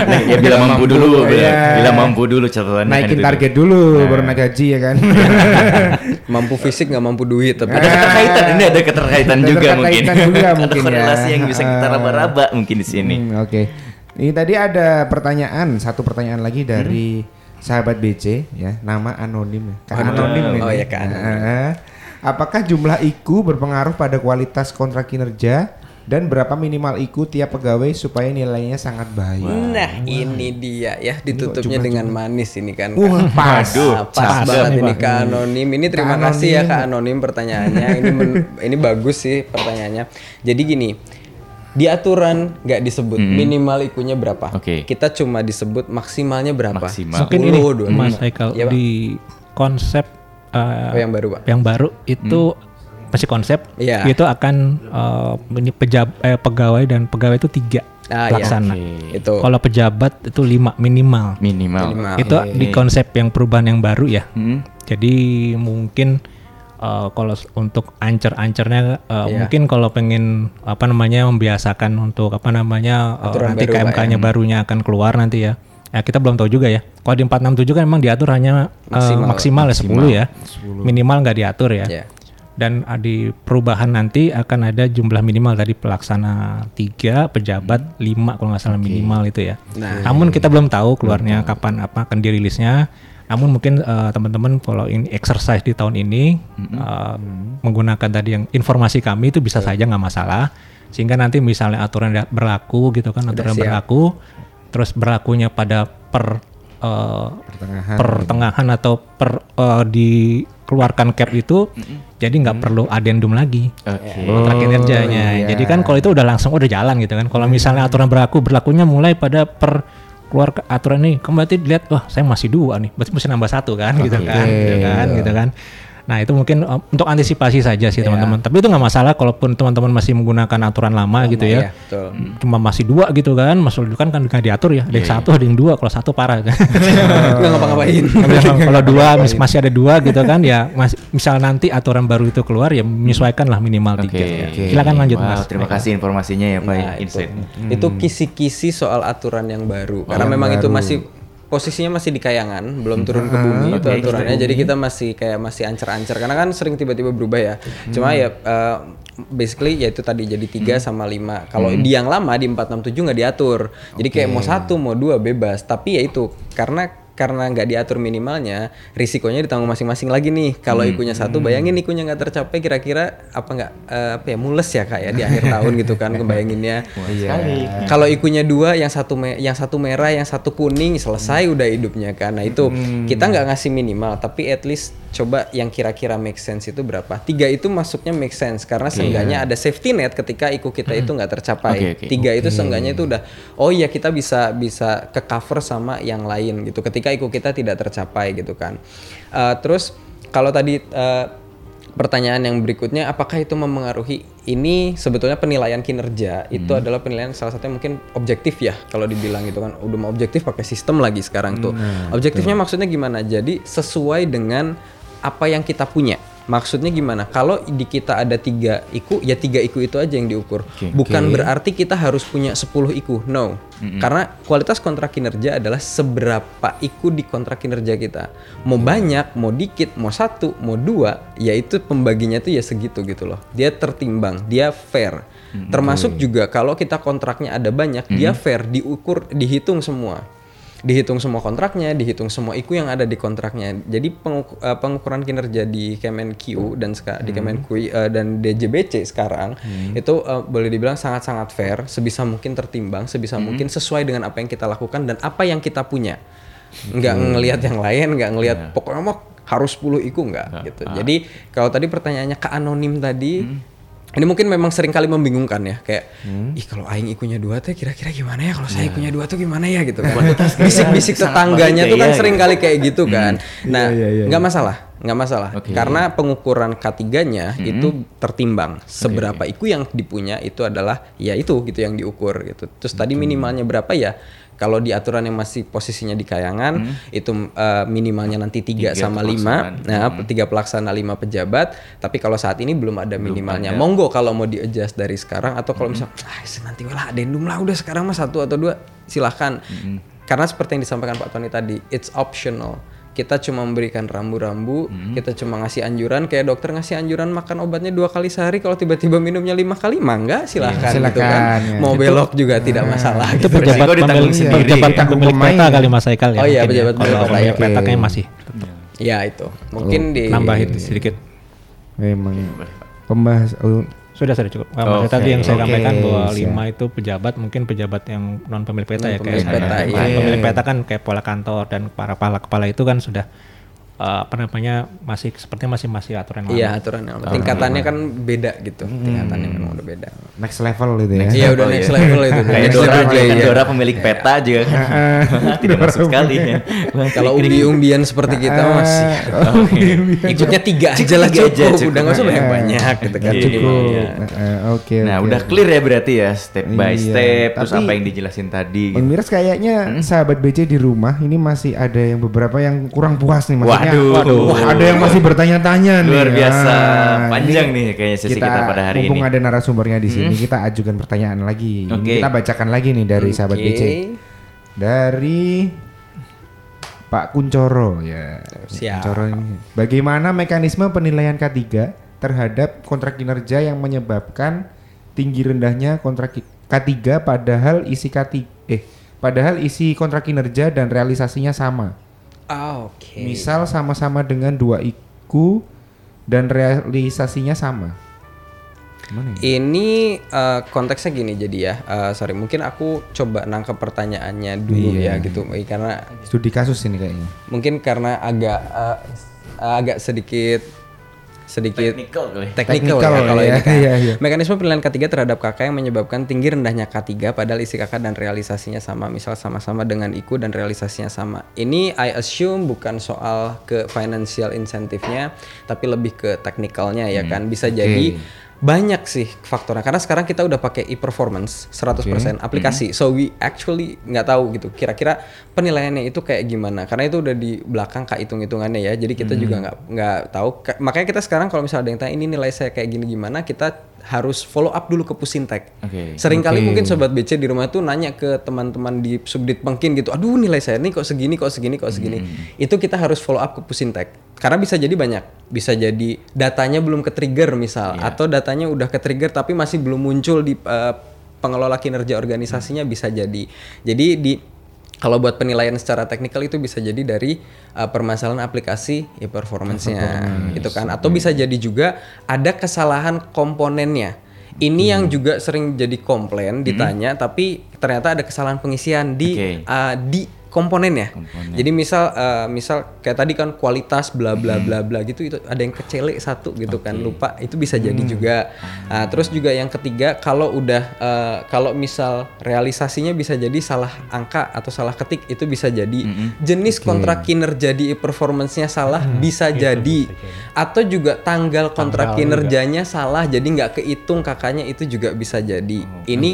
S3: Nah, ya bila mampu dulu, bila,
S2: Iya.
S3: bila mampu dulu catatannya. kan
S2: Naikin
S3: itu.
S2: target dulu baru naik haji ya kan.
S5: Mampu fisik nggak mampu duit tapi
S3: Ada keterkaitan, ini ada keterkaitan juga mungkin.
S2: keterkaitan juga
S3: Ada
S2: mungkin ya.
S3: korelasi yang bisa kita
S2: Ah.
S3: raba-raba mungkin di sini.
S2: Hmm, Oke. Ini tadi ada pertanyaan, satu pertanyaan lagi dari sahabat BC ya, nama anonim. Kak anonim ini.
S5: Oh, ya, Kak Anonim.
S2: Ah, apakah jumlah IKU berpengaruh pada kualitas kontrak kinerja dan berapa minimal IKU tiap pegawai supaya nilainya sangat baik?
S5: Nah ini dia ya ditutupnya dengan manis ini kan.
S2: Wah, pas.
S5: Nah, pas
S4: Pas
S5: banget ini. Kak Anonim. Ini terima
S2: Kak
S5: kasih ya. Kak Anonim pertanyaannya. ini men- ini bagus sih pertanyaannya. Jadi gini, di aturan nggak disebut minimal ikunya berapa.
S3: Oke.
S5: Kita cuma disebut maksimalnya berapa.
S3: Maksimal.
S4: Mungkin ini
S5: 10, 25.
S4: Mas Haikal
S5: Iya, Pak.
S4: di konsep uh,
S5: Oh, yang baru Pak.
S4: yang baru itu masih konsep
S5: Iya.
S4: itu akan uh, ini pejab eh, pegawai dan pegawai itu tiga
S5: Ah, iya.
S4: pelaksana.
S5: Itu.
S4: Kalau pejabat itu lima minimal.
S3: Minimal.
S5: Minimal.
S4: Itu di konsep yang perubahan yang baru ya.
S3: Hmm.
S4: Jadi mungkin uh, kalau untuk ancer-ancernya uh,
S5: Iya.
S4: mungkin kalau pengen apa namanya membiasakan untuk apa namanya uh,
S5: Aturan
S4: nanti
S5: baru,
S4: KMK-nya barunya akan keluar nanti ya. Ya kita belum tahu juga ya. Kalau di 467 kan memang diatur hanya uh,
S5: Maksimal.
S4: maksimal, ya 10 ya. Minimal nggak diatur ya.
S5: Iya.
S4: Dan uh, di perubahan nanti akan ada jumlah minimal tadi pelaksana tiga, pejabat lima kalau nggak salah minimal itu ya.
S5: Nah.
S4: Namun kita belum tahu keluarnya kapan apa akan dirilisnya. Namun mungkin uh, teman-teman follow ini exercise di tahun ini uh, menggunakan tadi yang informasi kami itu bisa saja nggak masalah. Sehingga nanti misalnya aturan berlaku gitu kan aturan
S5: siap.
S4: berlaku, terus berlakunya pada per uh,
S2: Pertengahan.
S4: pertengahan atau per uh, dikeluarkan cap itu jadi nggak perlu adendum lagi.
S3: Oke.
S4: kontrak kinerjanya
S2: iya.
S4: jadi kan kalau itu udah langsung udah jalan gitu kan. Kalau misalnya aturan berlaku berlakunya mulai pada per keluar ke aturan nih kamu berarti dilihat wah saya masih dua nih. Berarti mesti nambah satu kan gitu kan gitu kan gitu kan nah itu mungkin uh, untuk antisipasi saja sih teman-teman tapi itu nggak masalah kalaupun teman-teman masih menggunakan aturan lama gitu
S5: Iya,
S4: ya
S5: betul.
S4: cuma masih dua gitu kan masuk dulu kan kan nggak diatur ya ada yang satu ada yang dua kalau satu parah kan
S5: Nggak ngapa-ngapain.
S4: kalau kalau dua mis- masih ada dua gitu kan ya mas, misal nanti aturan baru itu keluar ya menyesuaikan lah minimal tiga ya. silakan lanjut
S3: Wow,
S4: mas
S3: terima kasih informasinya ya Pak
S5: Nah, itu.
S3: Insight.
S5: Itu kisi-kisi soal aturan yang baru. Karena memang itu masih posisinya masih di kayangan, belum turun ke bumi itu aturannya. Jadi kita masih kayak masih ancer-ancer karena kan sering tiba-tiba berubah ya. Cuma ya uh, basically ya itu tadi jadi tiga sama lima. Kalau di yang lama di 467 nggak diatur. Jadi kayak mau satu mau dua bebas. Tapi ya itu karena karena nggak diatur minimalnya, risikonya ditanggung masing-masing lagi nih. Kalau ikunya satu, bayangin ikunya nggak tercapai, kira-kira apa nggak eh, apa ya mules ya kak ya di akhir tahun gitu kan, kebayanginnya.
S2: Iya.
S5: Kalau ikunya dua, yang satu me- yang satu merah, yang satu kuning, selesai udah hidupnya kan. Nah itu kita nggak ngasih minimal, tapi at least coba yang kira-kira make sense itu berapa? Tiga itu masuknya make sense karena seenggaknya ada safety net ketika iku kita itu nggak tercapai.
S3: Oke, oke.
S5: Tiga itu seenggaknya itu udah, oh iya kita bisa bisa ke cover sama yang lain gitu. Ketika iku kita tidak tercapai gitu kan. Eh, terus kalau tadi eh, pertanyaan yang berikutnya apakah itu mempengaruhi ini sebetulnya penilaian kinerja itu adalah penilaian salah satunya mungkin objektif ya kalau dibilang gitu kan udah mau objektif pakai sistem lagi sekarang tuh objektifnya maksudnya gimana jadi sesuai dengan apa yang kita punya. Maksudnya gimana? Kalau di kita ada tiga iku ya tiga iku itu aja yang diukur. Bukan berarti kita harus punya 10 iku no. Karena kualitas kontrak kinerja adalah seberapa iku di kontrak kinerja kita. Mau banyak mau dikit mau satu mau dua ya itu pembaginya tuh ya segitu gitu loh. Dia tertimbang dia fair. Termasuk juga kalau kita kontraknya ada banyak dia fair diukur dihitung semua dihitung semua kontraknya, dihitung semua IKU yang ada di kontraknya. Jadi penguk- eh, pengukuran kinerja di Kemenq dan seka- di Kemenq eh, dan DJBC sekarang itu eh, boleh dibilang sangat-sangat fair, sebisa mungkin tertimbang, sebisa mungkin sesuai dengan apa yang kita lakukan dan apa yang kita punya. Nggak ngelihat yang lain, nggak ngelihat pokoknya mah harus 10 IKU nggak gitu. Jadi kalau tadi pertanyaannya ke anonim tadi ini mungkin memang sering kali membingungkan ya kayak ih kalau aing ikunya dua teh kira-kira gimana ya? Kalau saya ikunya dua tuh gimana ya? gitu kan. Bisik-bisik tetangganya tuh kan sering kali kayak gitu kan. Nah nggak masalah nggak masalah. Karena pengukuran K3-nya itu tertimbang. Seberapa iku yang dipunya itu adalah ya itu gitu yang diukur gitu. Terus tadi minimalnya berapa ya kalau di aturan yang masih posisinya di kayangan itu eh, minimalnya nanti tiga
S3: Tiga
S5: sama lima. Nah tiga pelaksana lima pejabat. Tapi kalau saat ini belum ada minimalnya. monggo kalau mau di adjust dari sekarang atau kalau misal ah nanti lah adendum lah udah sekarang mah satu atau dua silahkan. Karena seperti yang disampaikan Pak Tony tadi it's optional kita cuma memberikan rambu-rambu, kita cuma ngasih anjuran kayak dokter ngasih anjuran makan obatnya dua kali sehari kalau tiba-tiba minumnya lima kali mangga silahkan, gitu
S2: silakan,
S5: kan.
S2: ya.
S5: Mau belok juga tidak masalah.
S4: itu
S5: gitu.
S4: pejabat pemilik,
S3: sendiri.
S4: pejabat
S2: Tanggung
S4: pemilik peta
S2: ya.
S4: kali Mas Haikal ya
S5: Oh iya,
S4: ya.
S5: pejabat
S4: Kalau
S5: pemilik peta,
S4: pemilik
S5: ya.
S4: peta kayaknya masih
S5: Ya itu mungkin di
S4: nambah itu sedikit
S2: Memang pembahas oh,
S4: sudah sudah cukup. Maksudnya
S3: Oke,
S4: tadi yang saya
S2: oke,
S4: sampaikan bahwa lima itu pejabat mungkin pejabat yang non pemilik peta ya
S5: Non-pemilik
S4: kayak
S5: peta,
S4: saya.
S5: iya.
S4: Pemilik peta kan kayak pola kantor dan para kepala kepala itu kan sudah eh, apa namanya masih sepertinya masih masih aturan lama.
S5: Iya aturan yang tingkatannya kan beda gitu. Tingkatannya memang udah beda.
S2: next level itu ya.
S5: Iya udah next level itu.
S3: Kayak Dora, juga kan
S5: player.
S3: Dora pemilik peta juga kan. Tidak masuk sekali ya.
S5: Kalau umbi-umbian seperti kita masih ikutnya tiga aja lah cukup. Udah nggak usah banyak-banyak gitu kan.
S3: Iya.
S2: Cukup.
S5: Iya.
S2: Eh, Oke.
S3: Nah, udah clear ya berarti ya step by
S2: Iya,
S3: step terus apa yang dijelasin tadi.
S2: Bang Miras kayaknya sahabat BC di rumah ini masih ada yang beberapa yang kurang puas nih maksudnya.
S3: Waduh.
S2: Wah, ada yang masih bertanya-tanya nih.
S3: Luar biasa.
S2: Ah,
S3: Panjang
S2: ini
S3: nih kayaknya sesi kita pada hari
S2: mumpung
S3: ini.
S2: ada narasumbernya di sini, kita ajukan pertanyaan lagi. Ini
S3: Oke.
S2: kita bacakan lagi nih dari sahabat
S5: Oke.
S2: BC. Dari Pak Kuncoro ya.
S5: Siap.
S2: Kuncoro ini. Bagaimana mekanisme penilaian K3 terhadap kontrak kinerja yang menyebabkan tinggi rendahnya kontrak ki- K3 padahal isi K3 eh padahal isi kontrak kinerja dan realisasinya sama.
S5: Ah, Oke.
S2: Misal sama-sama dengan dua IKU dan realisasinya sama. Gimana ya?
S5: Ini eh, konteksnya gini jadi ya, eh, sorry mungkin aku coba nangkep pertanyaannya dulu
S2: Iya.
S5: ya gitu, Eh, karena
S2: Studi kasus ini kayaknya.
S5: mungkin karena agak eh, agak sedikit sedikit teknikal
S2: Technical
S5: ya kalau
S2: ya,
S5: ini kan.
S2: iya, iya.
S5: Mekanisme penilaian K3 terhadap KK yang menyebabkan tinggi rendahnya K3 padahal isi KK dan realisasinya sama, misal sama-sama dengan IKU dan realisasinya sama. Ini I assume bukan soal ke financial insentifnya, tapi lebih ke teknikalnya ya kan. Bisa jadi banyak sih faktornya karena sekarang kita udah pakai e-performance 100% aplikasi. So we actually nggak tahu gitu kira-kira penilaiannya itu kayak gimana. Karena itu udah di belakang kak hitung-hitungannya ya jadi kita juga nggak nggak tahu. Ka- makanya kita sekarang kalau misalnya ada yang tanya ini nilai saya kayak gini gimana? Kita harus follow up dulu ke Pusintek
S3: Oke.
S5: Seringkali mungkin sobat BC di rumah tuh nanya ke teman-teman di subdit pengkin gitu, aduh nilai saya ini kok segini, kok segini, kok segini. Itu kita harus follow up ke Pusintek. Karena bisa jadi banyak, bisa jadi datanya belum ke trigger misal, atau datanya udah ke trigger tapi masih belum muncul di eh, pengelola kinerja organisasinya bisa jadi. Jadi di kalau buat penilaian secara teknikal itu bisa jadi dari uh, permasalahan aplikasi e-performance-nya gitu kan. Atau bisa jadi juga ada kesalahan komponennya. Ini yang juga sering jadi komplain ditanya tapi ternyata ada kesalahan pengisian di
S3: Oke.
S5: uh, di komponennya. Jadi misal uh, misal kayak tadi kan kualitas bla bla bla bla gitu itu ada yang kecele satu gitu kan lupa itu bisa jadi juga. Nah, terus juga yang ketiga kalau udah uh, kalau misal realisasinya bisa jadi salah angka atau salah ketik itu bisa jadi jenis kontrak kinerja di performance-nya salah bisa jadi. atau juga tanggal kontrak kinerjanya salah jadi nggak kehitung kakaknya itu juga bisa jadi. Ini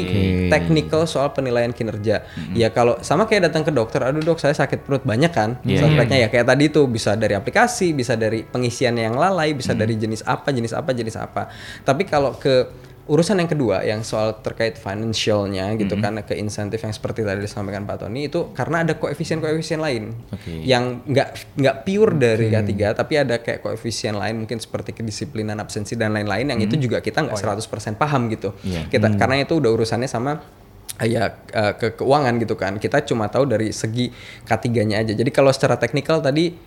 S5: technical soal penilaian kinerja. Ya kalau sama kayak datang ke dokter, aduh dok saya sakit perut banyak kan.
S3: Iya,
S5: Suspeknya ya kayak tadi tuh bisa dari aplikasi, bisa dari pengisian yang lalai, bisa dari jenis apa, jenis apa, jenis apa. Tapi kalau ke urusan yang kedua yang soal terkait financialnya gitu kan ke insentif yang seperti tadi disampaikan Pak Tony itu karena ada koefisien-koefisien lain
S3: Oke.
S5: yang nggak nggak pure dari K3 tapi ada kayak koefisien lain mungkin seperti kedisiplinan absensi dan lain-lain yang itu juga kita nggak 100% paham gitu
S3: Iya.
S5: kita karena itu udah urusannya sama ya ke keuangan gitu kan. Kita cuma tahu dari segi K3-nya aja. Jadi kalau secara teknikal tadi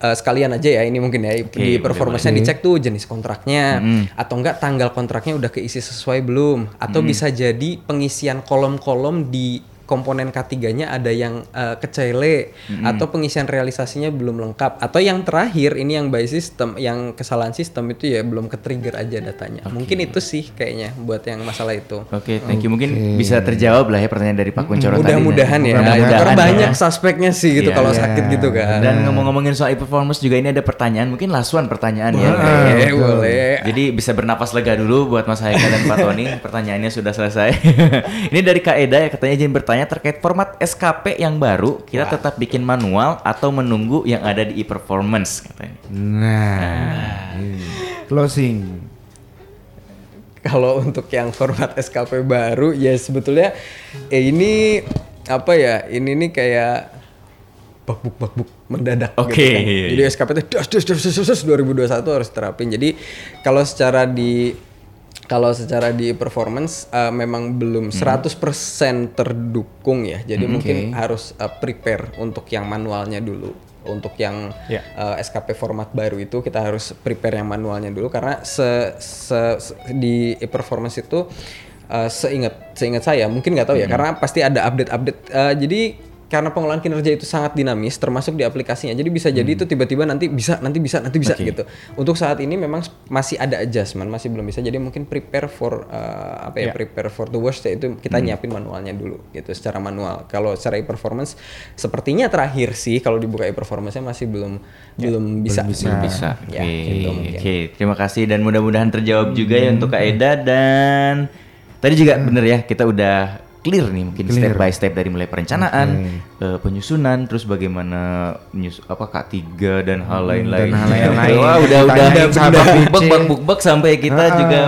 S5: eh, sekalian aja ya ini mungkin ya. Di
S3: boleh,
S5: performance-nya dicek tuh jenis kontraknya. Atau enggak tanggal kontraknya udah keisi sesuai belum. Atau bisa jadi pengisian kolom-kolom di komponen K3-nya ada yang eh, kecele atau pengisian realisasinya belum lengkap atau yang terakhir ini yang by system yang kesalahan sistem itu ya belum ke-trigger aja datanya. Mungkin itu sih kayaknya buat yang masalah itu.
S3: Oke, thank you. Mungkin bisa terjawab lah ya pertanyaan dari Pak Kuncoro tadi.
S5: Mudah-mudahan ya.
S3: Mudah-mudahan
S5: Karena
S3: ya.
S5: banyak suspeknya sih gitu
S3: Iya.
S5: kalau
S2: Iya.
S5: sakit gitu kan.
S3: Dan ngomong-ngomongin soal e-performance juga ini ada pertanyaan, mungkin lasuan pertanyaan ya.
S5: Boleh, boleh.
S3: Jadi bisa bernapas lega dulu buat Mas Haikal dan Pak Tony. Pertanyaannya sudah selesai. ini dari Kak Eda ya katanya izin bertanya terkait format SKP yang baru, kita tetap bikin manual atau menunggu yang ada di e-performance katanya.
S2: Nah, ini. closing.
S5: kalau untuk yang format SKP baru ya sebetulnya eh, ini apa ya ini nih kayak bakbuk bakbuk mendadak
S3: Oke,
S5: gitu kan.
S3: iya,
S5: Jadi SKP itu das das das, das 2021 harus terapin. Jadi kalau secara di kalau secara di performance eh, memang belum 100% terdukung ya. Jadi mungkin harus eh, prepare untuk yang manualnya dulu. Untuk yang
S4: Ya.
S5: eh, SKP format baru itu kita harus prepare yang manualnya dulu karena se, se- se- di e-performance itu eh, seingat seingat saya mungkin nggak tahu ya karena pasti ada update-update Eh, jadi karena pengelolaan kinerja itu sangat dinamis termasuk di aplikasinya. Jadi bisa jadi itu tiba-tiba nanti bisa nanti bisa nanti bisa gitu. Untuk saat ini memang masih ada adjustment masih belum bisa. Jadi mungkin prepare for eh, apa ya prepare for the worst yaitu kita nyiapin manualnya dulu gitu secara manual. Kalau secara e-performance sepertinya terakhir sih kalau dibuka e-performance-nya masih belum belum bisa.
S3: Belum bisa.
S5: Ya,
S3: Oke,
S5: gitu mungkin.
S3: oke. Terima kasih dan mudah-mudahan terjawab juga ya untuk Kak Eda dan tadi juga bener ya kita udah clear nih mungkin step by step dari mulai perencanaan, eh, penyusunan, terus bagaimana nyus apa K3 dan hal lain-lain.
S2: dan hal lain-lain.
S3: Wah, udah udah udah
S2: sahabat BC.
S3: bang bukbek sampai kita
S2: Ah,
S3: juga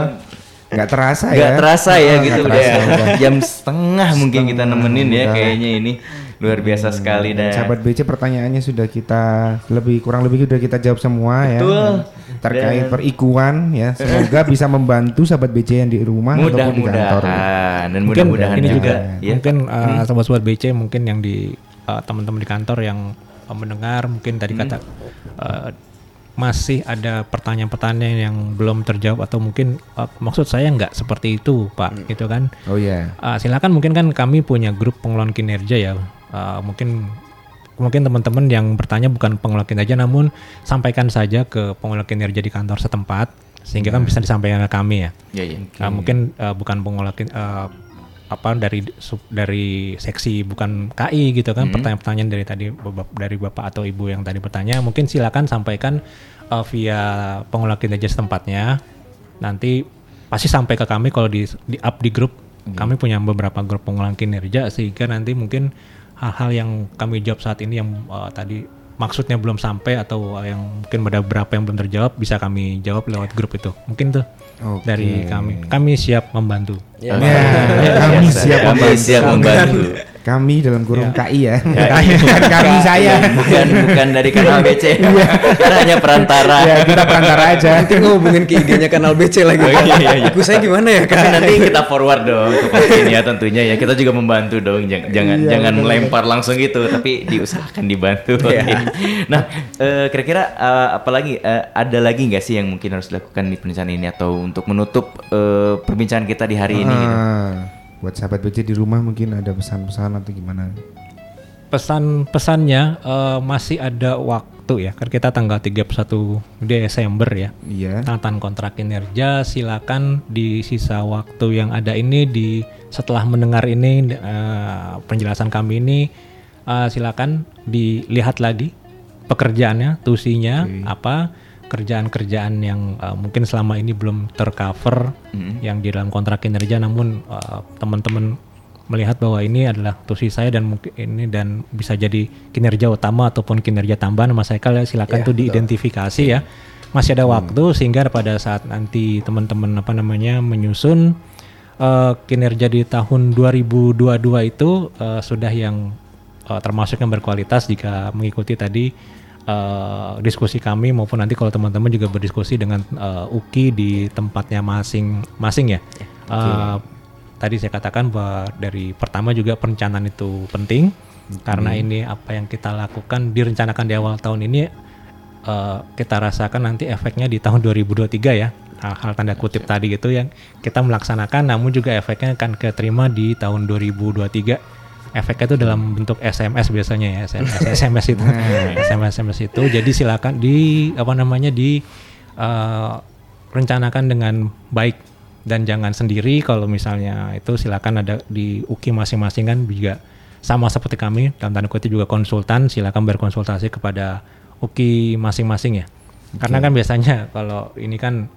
S2: nggak terasa ya
S3: nggak terasa ya
S2: Ah,
S3: gitu udah
S2: terasa, udah.
S3: jam setengah mungkin kita nemenin ya
S2: udah.
S3: kayaknya ini luar biasa sekali dan
S2: Sahabat BC pertanyaannya sudah kita lebih kurang lebih sudah kita jawab semua
S3: Betul.
S2: ya terkait
S3: Dan-
S2: perikuan ya semoga bisa membantu sahabat BC yang di rumah ataupun di kantor.
S3: mudah-mudahan dan
S4: mungkin
S3: mudah-mudahan
S4: ini juga,
S3: ya.
S4: mungkin uh, sobat-sobat BC mungkin yang di uh, teman-teman di kantor yang uh, mendengar mungkin tadi kata uh, masih ada pertanyaan-pertanyaan yang belum terjawab atau mungkin uh, maksud saya nggak seperti itu Pak gitu kan
S2: Oh iya.
S4: Uh, silakan mungkin kan kami punya grup pengelolaan kinerja ya. Uh, mungkin mungkin teman-teman yang bertanya bukan pengelola kinerja namun sampaikan saja ke pengelola kinerja di kantor setempat sehingga kan bisa disampaikan ke kami ya.
S3: Ya, ya.
S4: Uh, mungkin uh, bukan pengelola uh, apa dari sub- dari seksi bukan KI gitu kan pertanyaan-pertanyaan dari tadi dari bapak atau ibu yang tadi bertanya mungkin silakan sampaikan uh, via pengelola kinerja setempatnya. Nanti pasti sampai ke kami kalau di di up di grup. Kami punya beberapa grup pengelolaan kinerja sehingga nanti mungkin hal-hal yang kami jawab saat ini yang uh, tadi maksudnya belum sampai atau uh, yang mungkin ada beberapa yang belum terjawab bisa kami jawab lewat grup itu mungkin tuh
S2: Oke.
S4: dari kami kami siap membantu
S5: Ya.
S2: Ya, kami siap
S3: kami
S2: membantu.
S3: siap membantu.
S2: Kami dalam kurung
S4: Ya.
S2: KI ya.
S3: KI.
S2: Bukan kami saya.
S3: bukan bukan dari kanal BC
S2: Iya.
S3: Kita hanya perantara
S2: ya kita perantara aja.
S5: Nanti ngehubungin ke IG-nya kanal BC lagi.
S3: Oh, iya, iya, iya.
S5: Saya gimana ya?
S3: Tapi nanti kita forward dong ke Fatin ya tentunya ya. Kita juga membantu dong. Jangan jangan,
S2: Iya,
S3: jangan
S2: benar.
S3: melempar langsung gitu, tapi diusahakan dibantu.
S5: Iya.
S3: Nah, eh, kira-kira eh, apalagi eh, ada lagi nggak sih yang mungkin harus dilakukan di perencanaan ini atau untuk menutup eh, perbincangan kita di hari ini? gitu?
S2: Buat sahabat BC di rumah mungkin ada pesan-pesan atau gimana?
S4: Pesan-pesannya eh, masih ada waktu ya. Kan kita tanggal 31 Desember ya.
S2: Iya.
S4: Tantang kontrak kinerja silakan di sisa waktu yang ada ini di setelah mendengar ini eh, penjelasan kami ini eh, silakan dilihat lagi pekerjaannya, tusinya apa kerjaan-kerjaan yang eh, mungkin selama ini belum tercover yang di dalam kontrak kinerja. Namun eh, teman-teman melihat bahwa ini adalah tusi saya dan mungkin ini dan bisa jadi kinerja utama ataupun kinerja tambahan. Mas Haikal ya silakan tuh diidentifikasi ya. Masih ada waktu sehingga pada saat nanti teman-teman apa namanya menyusun eh, kinerja di tahun 2022 itu eh, sudah yang eh, termasuk yang berkualitas jika mengikuti tadi eh, diskusi kami maupun nanti kalau teman-teman juga berdiskusi dengan eh, UKI di tempatnya masing-masing ya. Eh, tadi saya katakan bahwa dari pertama juga perencanaan itu penting. Karena ini apa yang kita lakukan direncanakan di awal tahun ini eh, kita rasakan nanti efeknya di tahun 2023 ya. Hal-hal tanda kutip tadi gitu yang kita melaksanakan namun juga efeknya akan keterima di tahun 2023 efeknya itu dalam bentuk SMS biasanya ya SMS SMS itu. SMS SMS itu. Jadi silakan di apa namanya di eh, rencanakan dengan baik dan jangan sendiri. Kalau misalnya itu silakan ada di UKI masing-masing kan juga sama seperti kami dalam tanda kutip juga konsultan silakan berkonsultasi kepada UKI masing-masing ya. Karena kan biasanya kalau ini kan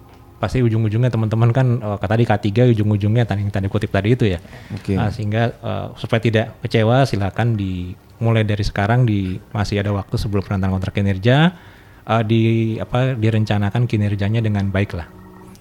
S4: pasti ujung-ujungnya teman-teman kan eh, tadi K3 ujung-ujungnya tanda tanda kutip tadi itu ya.
S2: Oke.
S4: Nah, sehingga eh, supaya tidak kecewa silakan di mulai dari sekarang di masih ada waktu sebelum penandatangan kontrak kinerja eh, di apa direncanakan kinerjanya dengan baik lah.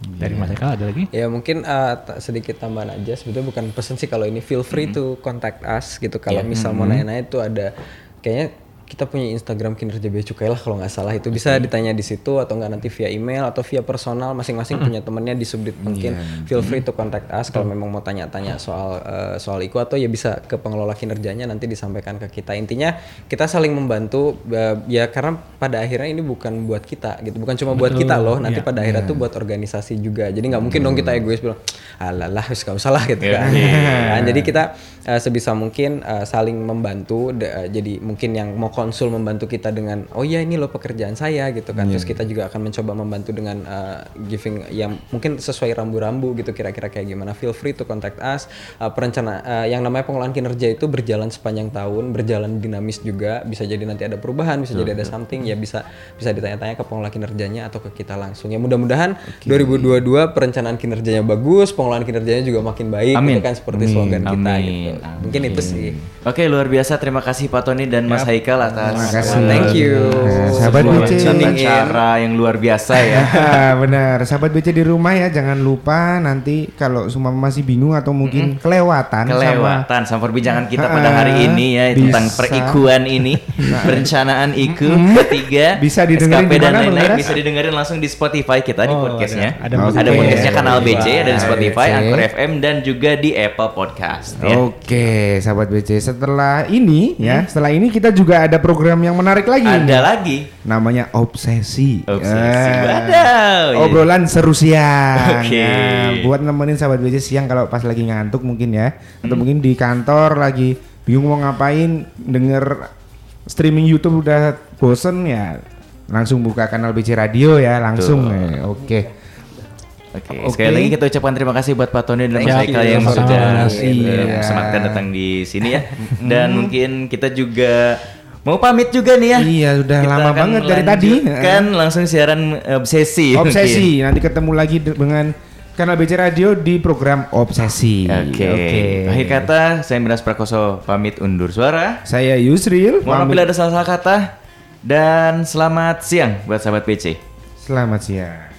S4: Dari Mas Eka ada lagi?
S5: Ya mungkin uh, sedikit tambahan aja. Sebetulnya bukan pesen sih kalau ini. Feel free to contact us gitu. Kalau misal mau nanya-nanya itu ada kayaknya kita punya Instagram kinerja bea cukai lah kalau nggak salah. Itu bisa ditanya di situ atau nggak nanti via email atau via personal. Masing-masing punya temennya di subdit mungkin feel free to contact us kalau memang mau tanya-tanya soal eh, soal itu atau ya bisa ke pengelola kinerjanya nanti disampaikan ke kita. Intinya kita saling membantu eh, ya karena pada akhirnya ini bukan buat kita gitu. Bukan cuma buat kita loh nanti pada akhirnya tuh buat organisasi juga. Jadi nggak mungkin dong kita egois bilang alalah wis gak usah lah gitu kan. Nah, jadi kita eh, sebisa mungkin eh, saling membantu eh, jadi mungkin yang mau konsul membantu kita dengan oh ya ini loh pekerjaan saya gitu kan. Terus kita juga akan mencoba membantu dengan eh, giving yang mungkin sesuai rambu-rambu gitu kira-kira kayak gimana. Feel free to contact us. Eh, perencana eh, yang namanya pengelolaan kinerja itu berjalan sepanjang tahun berjalan dinamis juga. Bisa jadi nanti ada perubahan bisa jadi ada something ya bisa bisa ditanya-tanya ke pengelola kinerjanya atau ke kita langsung. Ya mudah-mudahan 2022 perencanaan kinerjanya bagus pengelolaan kinerjanya juga makin baik
S3: Amin.
S5: itu kan seperti slogan kita
S3: Amin.
S5: gitu mungkin itu sih.
S3: Oke luar biasa. Terima kasih Pak Tony dan Mas Haikal atas
S2: Terima kasih.
S5: Thank you.
S2: Nah, sahabat BC.
S3: tata cara yang luar biasa ya.
S2: Benar, sahabat BC di rumah ya jangan lupa nanti kalau semua masih bingung atau mungkin kelewatan, sama
S3: Kelewatan sama perbincangan kita pada
S2: Ah,
S3: hari ini ya tentang
S2: bisa.
S3: perikuan ini, perencanaan IKU ketiga,
S2: Bisa didengerin
S3: SKP
S2: di
S3: dan lain-lain bisa didengerin langsung di Spotify kita di
S4: Oh,
S3: podcastnya.
S4: ada-
S3: Ada,
S4: ada
S2: Oke.
S3: podcastnya kanal BC ada di Spotify. Anchor FM dan juga di Apple Podcast. Ya.
S2: Oke, sahabat BC. Setelah ini ya, setelah ini kita juga ada program yang menarik lagi.
S3: Ada lagi
S2: Namanya obsesi.
S3: Obsesi.
S2: Eh,
S3: Wadaw.
S2: Obrolan seru siang.
S3: Oke.
S2: Ya, buat nemenin sahabat BC siang kalau pas lagi ngantuk mungkin ya, atau
S3: Hmm.
S2: mungkin di kantor lagi bingung mau ngapain, denger streaming YouTube udah bosen ya, langsung buka kanal BC Radio ya, langsung. Ya. Oke.
S3: Oke,
S2: Oke.
S3: sekali lagi kita ucapkan terima kasih buat Pak Tony dan Mas. Haikal yang sudah
S2: Iya.
S3: bersemangat datang di sini ya. Dan mungkin kita juga mau pamit juga nih ya.
S2: Iya, udah
S3: Kita
S2: lama banget dari tadi.
S3: Kan langsung siaran eh, obsesi. mungkin.
S2: Obsesi. Nanti ketemu lagi de- dengan kanal BC Radio di program Obsesi.
S3: Oke. Akhir kata saya Miras Prakoso pamit undur suara.
S2: Saya Yusril.
S3: Mohon bila ada salah-salah kata. Dan selamat siang buat sahabat PC.
S2: Selamat siang.